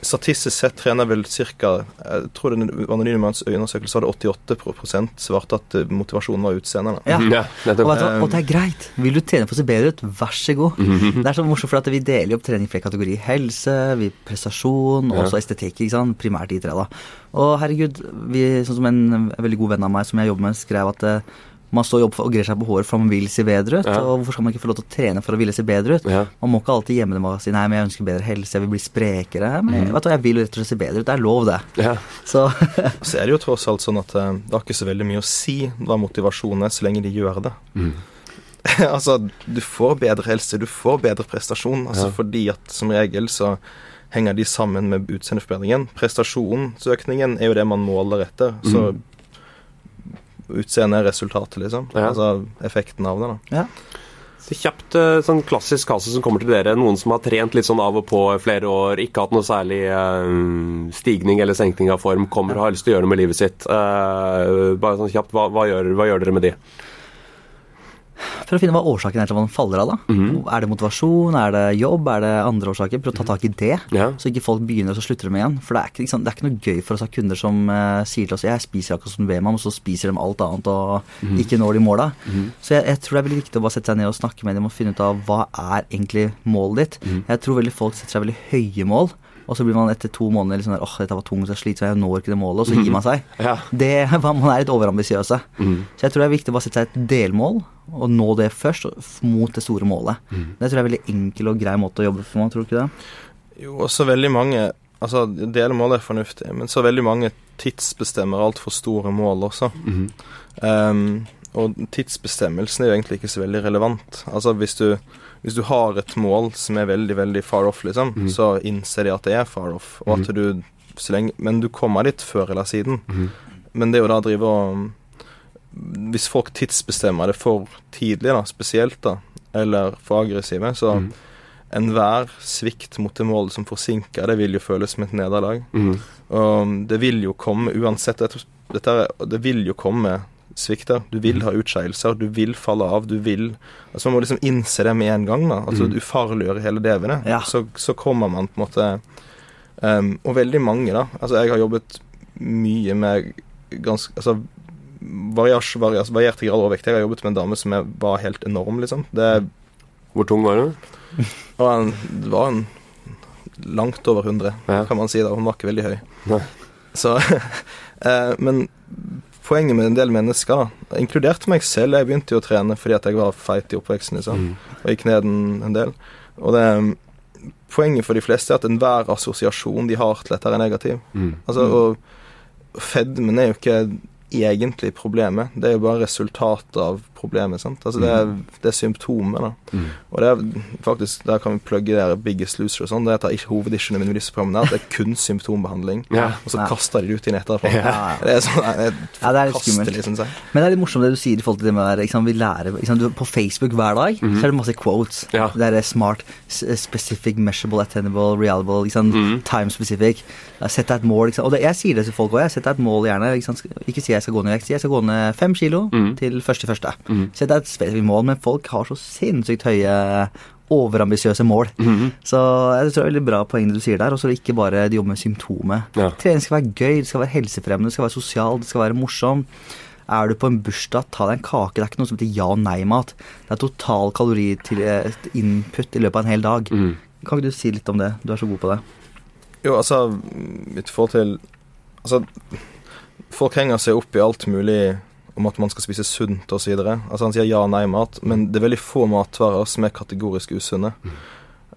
Speaker 3: Statistisk sett trener vel ca. Jeg tror det var en anonym undersøkelse hadde 88 svarte at eh, motivasjonen var utseendet. da.
Speaker 2: Ja.
Speaker 1: Ja,
Speaker 2: Og, du, og det er greit. Vil du trene for å se bedre ut, vær så god. Det er så morsomt, for at vi deler opp trening i flere kategorier. Helse, vi prestasjon, og
Speaker 1: Ja.
Speaker 2: også estetikk. ikke sant? Primært i tre, da. Og herregud, vi, sånn som en veldig god venn av meg som jeg jobber med, skrev at eh, man står i jobb og greier seg på håret for man vil se bedre ut.
Speaker 1: Ja.
Speaker 2: Og hvorfor skal man ikke få lov til å trene for å ville se bedre ut?
Speaker 1: Ja.
Speaker 2: Man må ikke alltid gjemme det med å si nei, men jeg ønsker bedre helse, jeg vil bli sprekere. Men vet du, hva, jeg vil rett og slett se bedre ut. Det er lov, det.
Speaker 1: Ja.
Speaker 2: Så
Speaker 3: Så er det jo tross alt sånn at eh, det har ikke så veldig mye å si hva motivasjonen er, så lenge de gjør det. altså, du får bedre helse, du får bedre prestasjon, altså
Speaker 1: Ja.
Speaker 3: fordi at som regel så henger de sammen med utseendeforbedringen. Prestasjonsøkningen er jo det man måler etter, så utseendet er resultatet, liksom.
Speaker 1: Ja.
Speaker 3: Altså effekten av det, da.
Speaker 2: ja.
Speaker 1: Så kjapt, eh, sånn klassisk kasus som kommer til dere. Noen som har trent litt sånn av og på i flere år, ikke hatt noe særlig eh, stigning eller senkning av form, kommer og har lyst til å gjøre noe med livet sitt. Uh, bare sånn kjapt, hva, hva, gjør, hva gjør dere med de?
Speaker 2: For å finne hva årsaken er til at man faller av, da. Er det motivasjon, er det jobb, er det andre årsaker? Prøv å ta tak i det,
Speaker 1: Ja.
Speaker 2: så ikke folk begynner og så slutter de igjen. For det er ikke, liksom, det er ikke noe gøy for oss å ha kunder som uh, sier til oss jeg spiser akkurat som Weman, og så spiser de alt annet og ikke når de måla. Så jeg, jeg tror det er veldig viktig å bare sette seg ned og snakke med dem og finne ut av hva er egentlig målet ditt. Jeg tror veldig folk setter seg veldig høye mål. Og så blir man etter to måneder sånn der, åh, dette var tungt, så slitsomt, jeg når ikke det målet, og så gir man seg.
Speaker 1: Ja.
Speaker 2: Det, man er litt overambisiøse. Så jeg tror det er viktig å bare sette seg et delmål, og nå det først, mot det store målet. Det tror jeg er veldig enkel og grei måte å jobbe for, meg, tror du ikke det?
Speaker 3: Jo, også veldig mange Altså, delmål er fornuftig, men så veldig mange tidsbestemmer altfor store mål også. Um, og tidsbestemmelsen er jo egentlig ikke så veldig relevant. Altså, hvis du, hvis du har et mål som er veldig, veldig far off, liksom, så innser de at det er far off, og at du så lenge, Men du kommer dit før eller siden. Men det er jo da å drive og Hvis folk tidsbestemmer det for tidlig, da, spesielt, da, eller for aggressive, så enhver svikt mot det målet som forsinker, det vil jo føles som et nederlag.
Speaker 1: Mm.
Speaker 3: Og det vil jo komme uansett dette, dette, er- Det vil jo komme svikter. Du vil ha utskeielser, du vil falle av, du vil Altså Man må liksom innse det med en gang. da Altså Du Ufarliggjøre hele DV-ene.
Speaker 2: Ja.
Speaker 3: Så, så kommer man på en måte Um, og veldig mange, da. Altså, jeg har jobbet mye med ganske Altså variasj, varias, varierte grad overvekt. Jeg har jobbet med en dame som var helt enorm, liksom. Det
Speaker 1: Hvor tung var hun?
Speaker 3: det var en langt over 100,
Speaker 1: Ja.
Speaker 3: kan man si. da Hun var ikke veldig høy.
Speaker 1: Nei.
Speaker 3: Så eh, Men poenget med en del mennesker, da inkludert meg selv Jeg begynte jo å trene fordi at jeg var feit i oppveksten, liksom.
Speaker 1: Mm.
Speaker 3: Og gikk ned en, en del. Og det Poenget for de fleste er at enhver assosiasjon de har til dette, er negativ.
Speaker 1: Mm.
Speaker 3: Altså, og fedmen er jo ikke egentlig problemet, det er jo bare resultatet av problemet. sant? Altså, det er, det er symptomet, da.
Speaker 1: Mm.
Speaker 3: Og det er faktisk, der kan vi plugge der Biggest Loser og sånn. Det er ikke hovedissuene mine med disse programmene, at det er kun symptombehandling.
Speaker 1: Ja.
Speaker 3: Og så
Speaker 2: Ja.
Speaker 3: kaster de det ut inn etterpå.
Speaker 1: Ja.
Speaker 3: Det er sånn, det er
Speaker 2: Ja, det er litt skummelt.
Speaker 3: Liksom.
Speaker 2: Men det er litt morsomt det du sier i forhold til det med liksom, vi lærer, liksom, du, På Facebook hver dag så er det masse quotes.
Speaker 1: Ja.
Speaker 2: Det er smart, specific, measurable, attainable, reliable, liksom, mm. time specific. Sett deg et mål. Liksom. Og det, jeg sier det til folk òg. Sett deg et mål gjerne. Ikke, ikke si jeg skal gå ned i vekt. Si jeg skal gå ned fem kilo til første første. Sett deg et spesifikt mål, men folk har så sinnssykt høye overambisiøse mål. Så jeg tror det er veldig bra poeng det du sier der. Og så ikke bare de jobber med symptomet.
Speaker 1: Ja.
Speaker 2: Trening skal være gøy, det skal være helsefremmende, det skal være sosial, det skal være morsom. Er du på en bursdag, ta deg en kake. Det er ikke noe som heter ja- og nei-mat. Det er total kaloriinput i løpet av en hel dag.
Speaker 1: Mm.
Speaker 2: Kan ikke du si litt om det? Du er så god på det.
Speaker 3: Jo, altså i forhold til Altså, folk henger seg opp i alt mulig om at man skal spise sunt osv. Altså, han sier ja-nei-mat, men det er veldig få matvarer som er kategorisk usunne.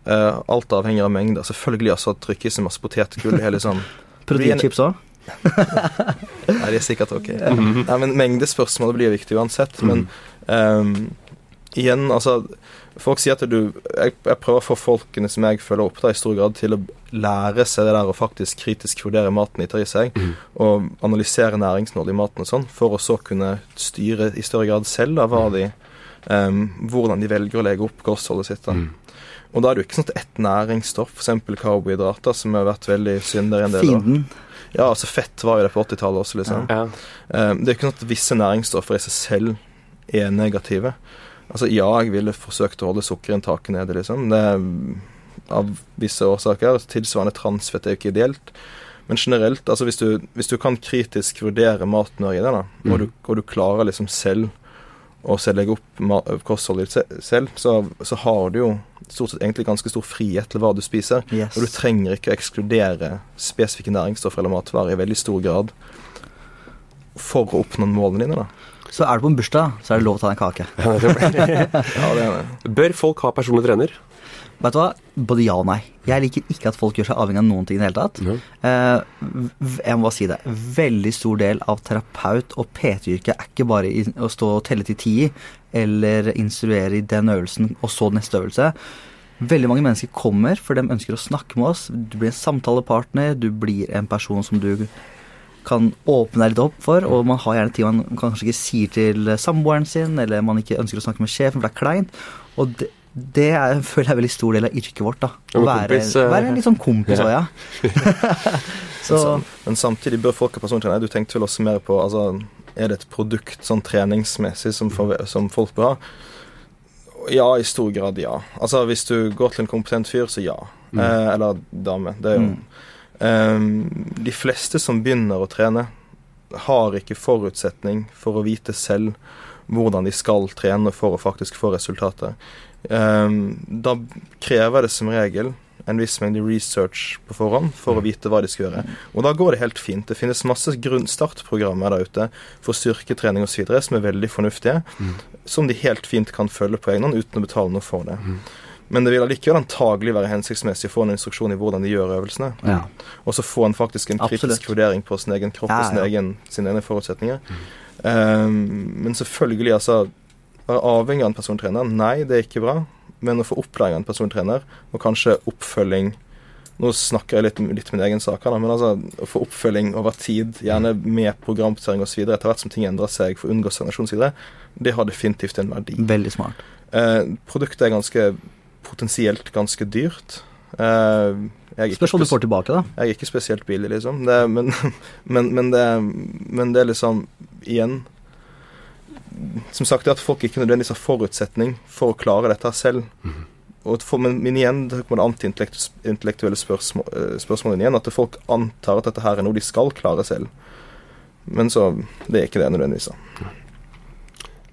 Speaker 3: Uh, alt avhenger av mengder. Selvfølgelig altså trykkes det masse potetgull. Sånn
Speaker 2: Proteinchips òg?
Speaker 3: Nei, det er sikkert ok. Nei, men Mengdespørsmålet blir viktig uansett. Men um, igjen, altså Folk sier at du jeg, jeg prøver å få folkene som jeg følger opp, da, i stor grad til å lære seg det der å faktisk kritisk vurdere maten de tar i seg, og analysere næringsnål i maten og sånn, for å så kunne styre i større grad selv da, hva de um, hvordan de velger å legge opp kostholdet sitt. da. Og da er det jo ikke sånn at ett næringsstoff, f.eks. karbohydrater, som har vært veldig synder i en del år.
Speaker 2: Fienden.
Speaker 3: Ja, altså fett var jo det på 80-tallet også, liksom.
Speaker 1: Ja.
Speaker 3: Um, det er jo ikke sånn at visse næringsstoffer i seg selv er negative. Altså, ja, jeg ville forsøkt å holde sukkerinntaket nede, liksom. Det mm, av visse årsaker. Tilsvarende transfett er jo ikke ideelt. Men generelt, altså hvis du, hvis du kan kritisk vurdere maten du har i deg, da, og, du, og du klarer liksom selv å legge opp kostholdet ditt selv, så, så har du jo stort sett egentlig ganske stor frihet til hva du spiser.
Speaker 2: Yes.
Speaker 3: Og du trenger ikke å ekskludere spesifikke næringsstoffer eller matvarer i veldig stor grad for å oppnå målene dine, da.
Speaker 2: Så er du på en bursdag, så er det lov å ta deg en kake.
Speaker 3: Ja, det er det.
Speaker 1: Bør folk ha personlig trener?
Speaker 2: Vet du hva? Både ja og nei. Jeg liker ikke at folk gjør seg avhengig av noen ting i det hele tatt.
Speaker 1: Mm.
Speaker 2: Eh, jeg må bare si det. Veldig stor del av terapeut- og PT-yrket er ikke bare i, å stå og telle til ti, eller instruere i den øvelsen, og så neste øvelse. Veldig mange mennesker kommer for de ønsker å snakke med oss. Du blir en samtalepartner, du blir en person som du kan åpne deg litt opp for, og man har gjerne ting man kanskje ikke sier til samboeren sin, eller man ikke ønsker å snakke med sjefen, for det er kleint. Og det, det er, føler jeg er en veldig stor del av yrket vårt. da. Å være,
Speaker 1: kompis, eh,
Speaker 2: være en litt sånn kompis òg, ja. Så
Speaker 3: Men, men samtidig bør folk ha persontrener. Du tenkte vel også mer på altså, Er det et produkt sånn treningsmessig som, for, som folk bør ha? Ja, i stor grad ja. Altså Hvis du går til en kompetent fyr, så ja. Eh, eller dame. Det er jo
Speaker 2: Mm.
Speaker 3: Ehm, De fleste som begynner å trene, har ikke forutsetning for å vite selv hvordan de skal trene for å faktisk få resultater. Ehm, da krever det som regel en viss mengde research på forhånd for å vite hva de skal gjøre. Og da går det helt fint. Det finnes masse grunnstartprogrammer der ute for styrketrening osv. som er veldig fornuftige, som de helt fint kan følge på egen hånd uten å betale noe for det. Men det vil allikevel antagelig være hensiktsmessig å få en instruksjon i hvordan de gjør øvelsene.
Speaker 2: ja.
Speaker 3: Og så få en faktisk en kritisk
Speaker 2: Absolutt.
Speaker 3: vurdering på sin egen kropp
Speaker 2: Ja,
Speaker 3: og sin egen, sine egne forutsetninger. Ehm, men selvfølgelig, altså Være avhengig av en persontrener? Nei, det er ikke bra. Men å få opplæring av en persontrener, og kanskje oppfølging Nå snakker jeg litt, litt min egen sak men altså å få oppfølging over tid, gjerne med programoppdatering osv., etter hvert som ting endrer seg, for å unngå stagnasjon osv., det har definitivt en verdi.
Speaker 2: Veldig smart.
Speaker 3: Eh, produktet er ganske potensielt ganske dyrt. Eh,
Speaker 2: Spørs hva du får tilbake, da.
Speaker 3: jeg er ikke spesielt billig, liksom. Det, men, men, men, det, men det er liksom Igjen Som sagt, det at folk ikke nødvendigvis har forutsetning for å klare dette selv. og for, men, igjen det kommer an til intellektuelle spørsmål, eh, spørsmålene igjen. At folk antar at dette her er noe de skal klare selv. Men så Det er ikke det nødvendigvis.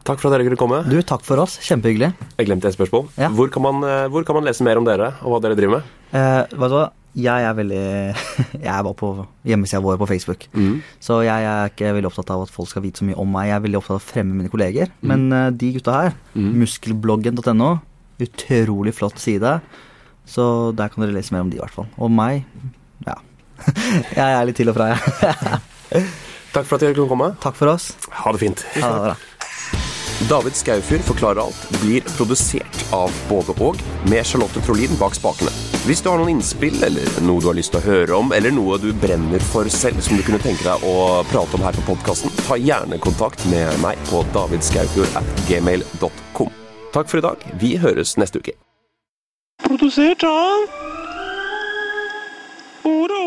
Speaker 1: Takk for at dere kunne komme.
Speaker 2: Du, Takk for oss. Kjempehyggelig.
Speaker 1: Jeg glemte et spørsmål. Ja. Hvor, kan man, eh, hvor, kan man, lese mer om dere og hva dere driver med?
Speaker 2: Eh, hva da? Jeg er veldig Jeg var på hjemmesida vår på Facebook. Mm. Så jeg er ikke veldig opptatt av at folk skal vite så mye om meg. Jeg er veldig opptatt av å fremme mine kolleger. Mm. Men uh, de gutta her, mm. muskelbloggen.no, utrolig flott side. Så der kan dere lese mer om de, i hvert fall. Og meg, ja. jeg er litt til og fra, jeg.
Speaker 1: Takk for at dere kunne komme.
Speaker 2: Takk for oss.
Speaker 1: Ha det fint.
Speaker 2: Ha det bra.
Speaker 1: David Skaufjord forklarer alt blir produsert av både og, med Charlotte Trolin bak spakene. Hvis du har noen innspill, eller noe du har lyst til å høre om, eller noe du brenner for selv som du kunne tenke deg å prate om her på podkasten, ta gjerne kontakt med meg på davidskaufjord at gmail.com. Takk for i dag. Vi høres neste uke. Produsert av Ora.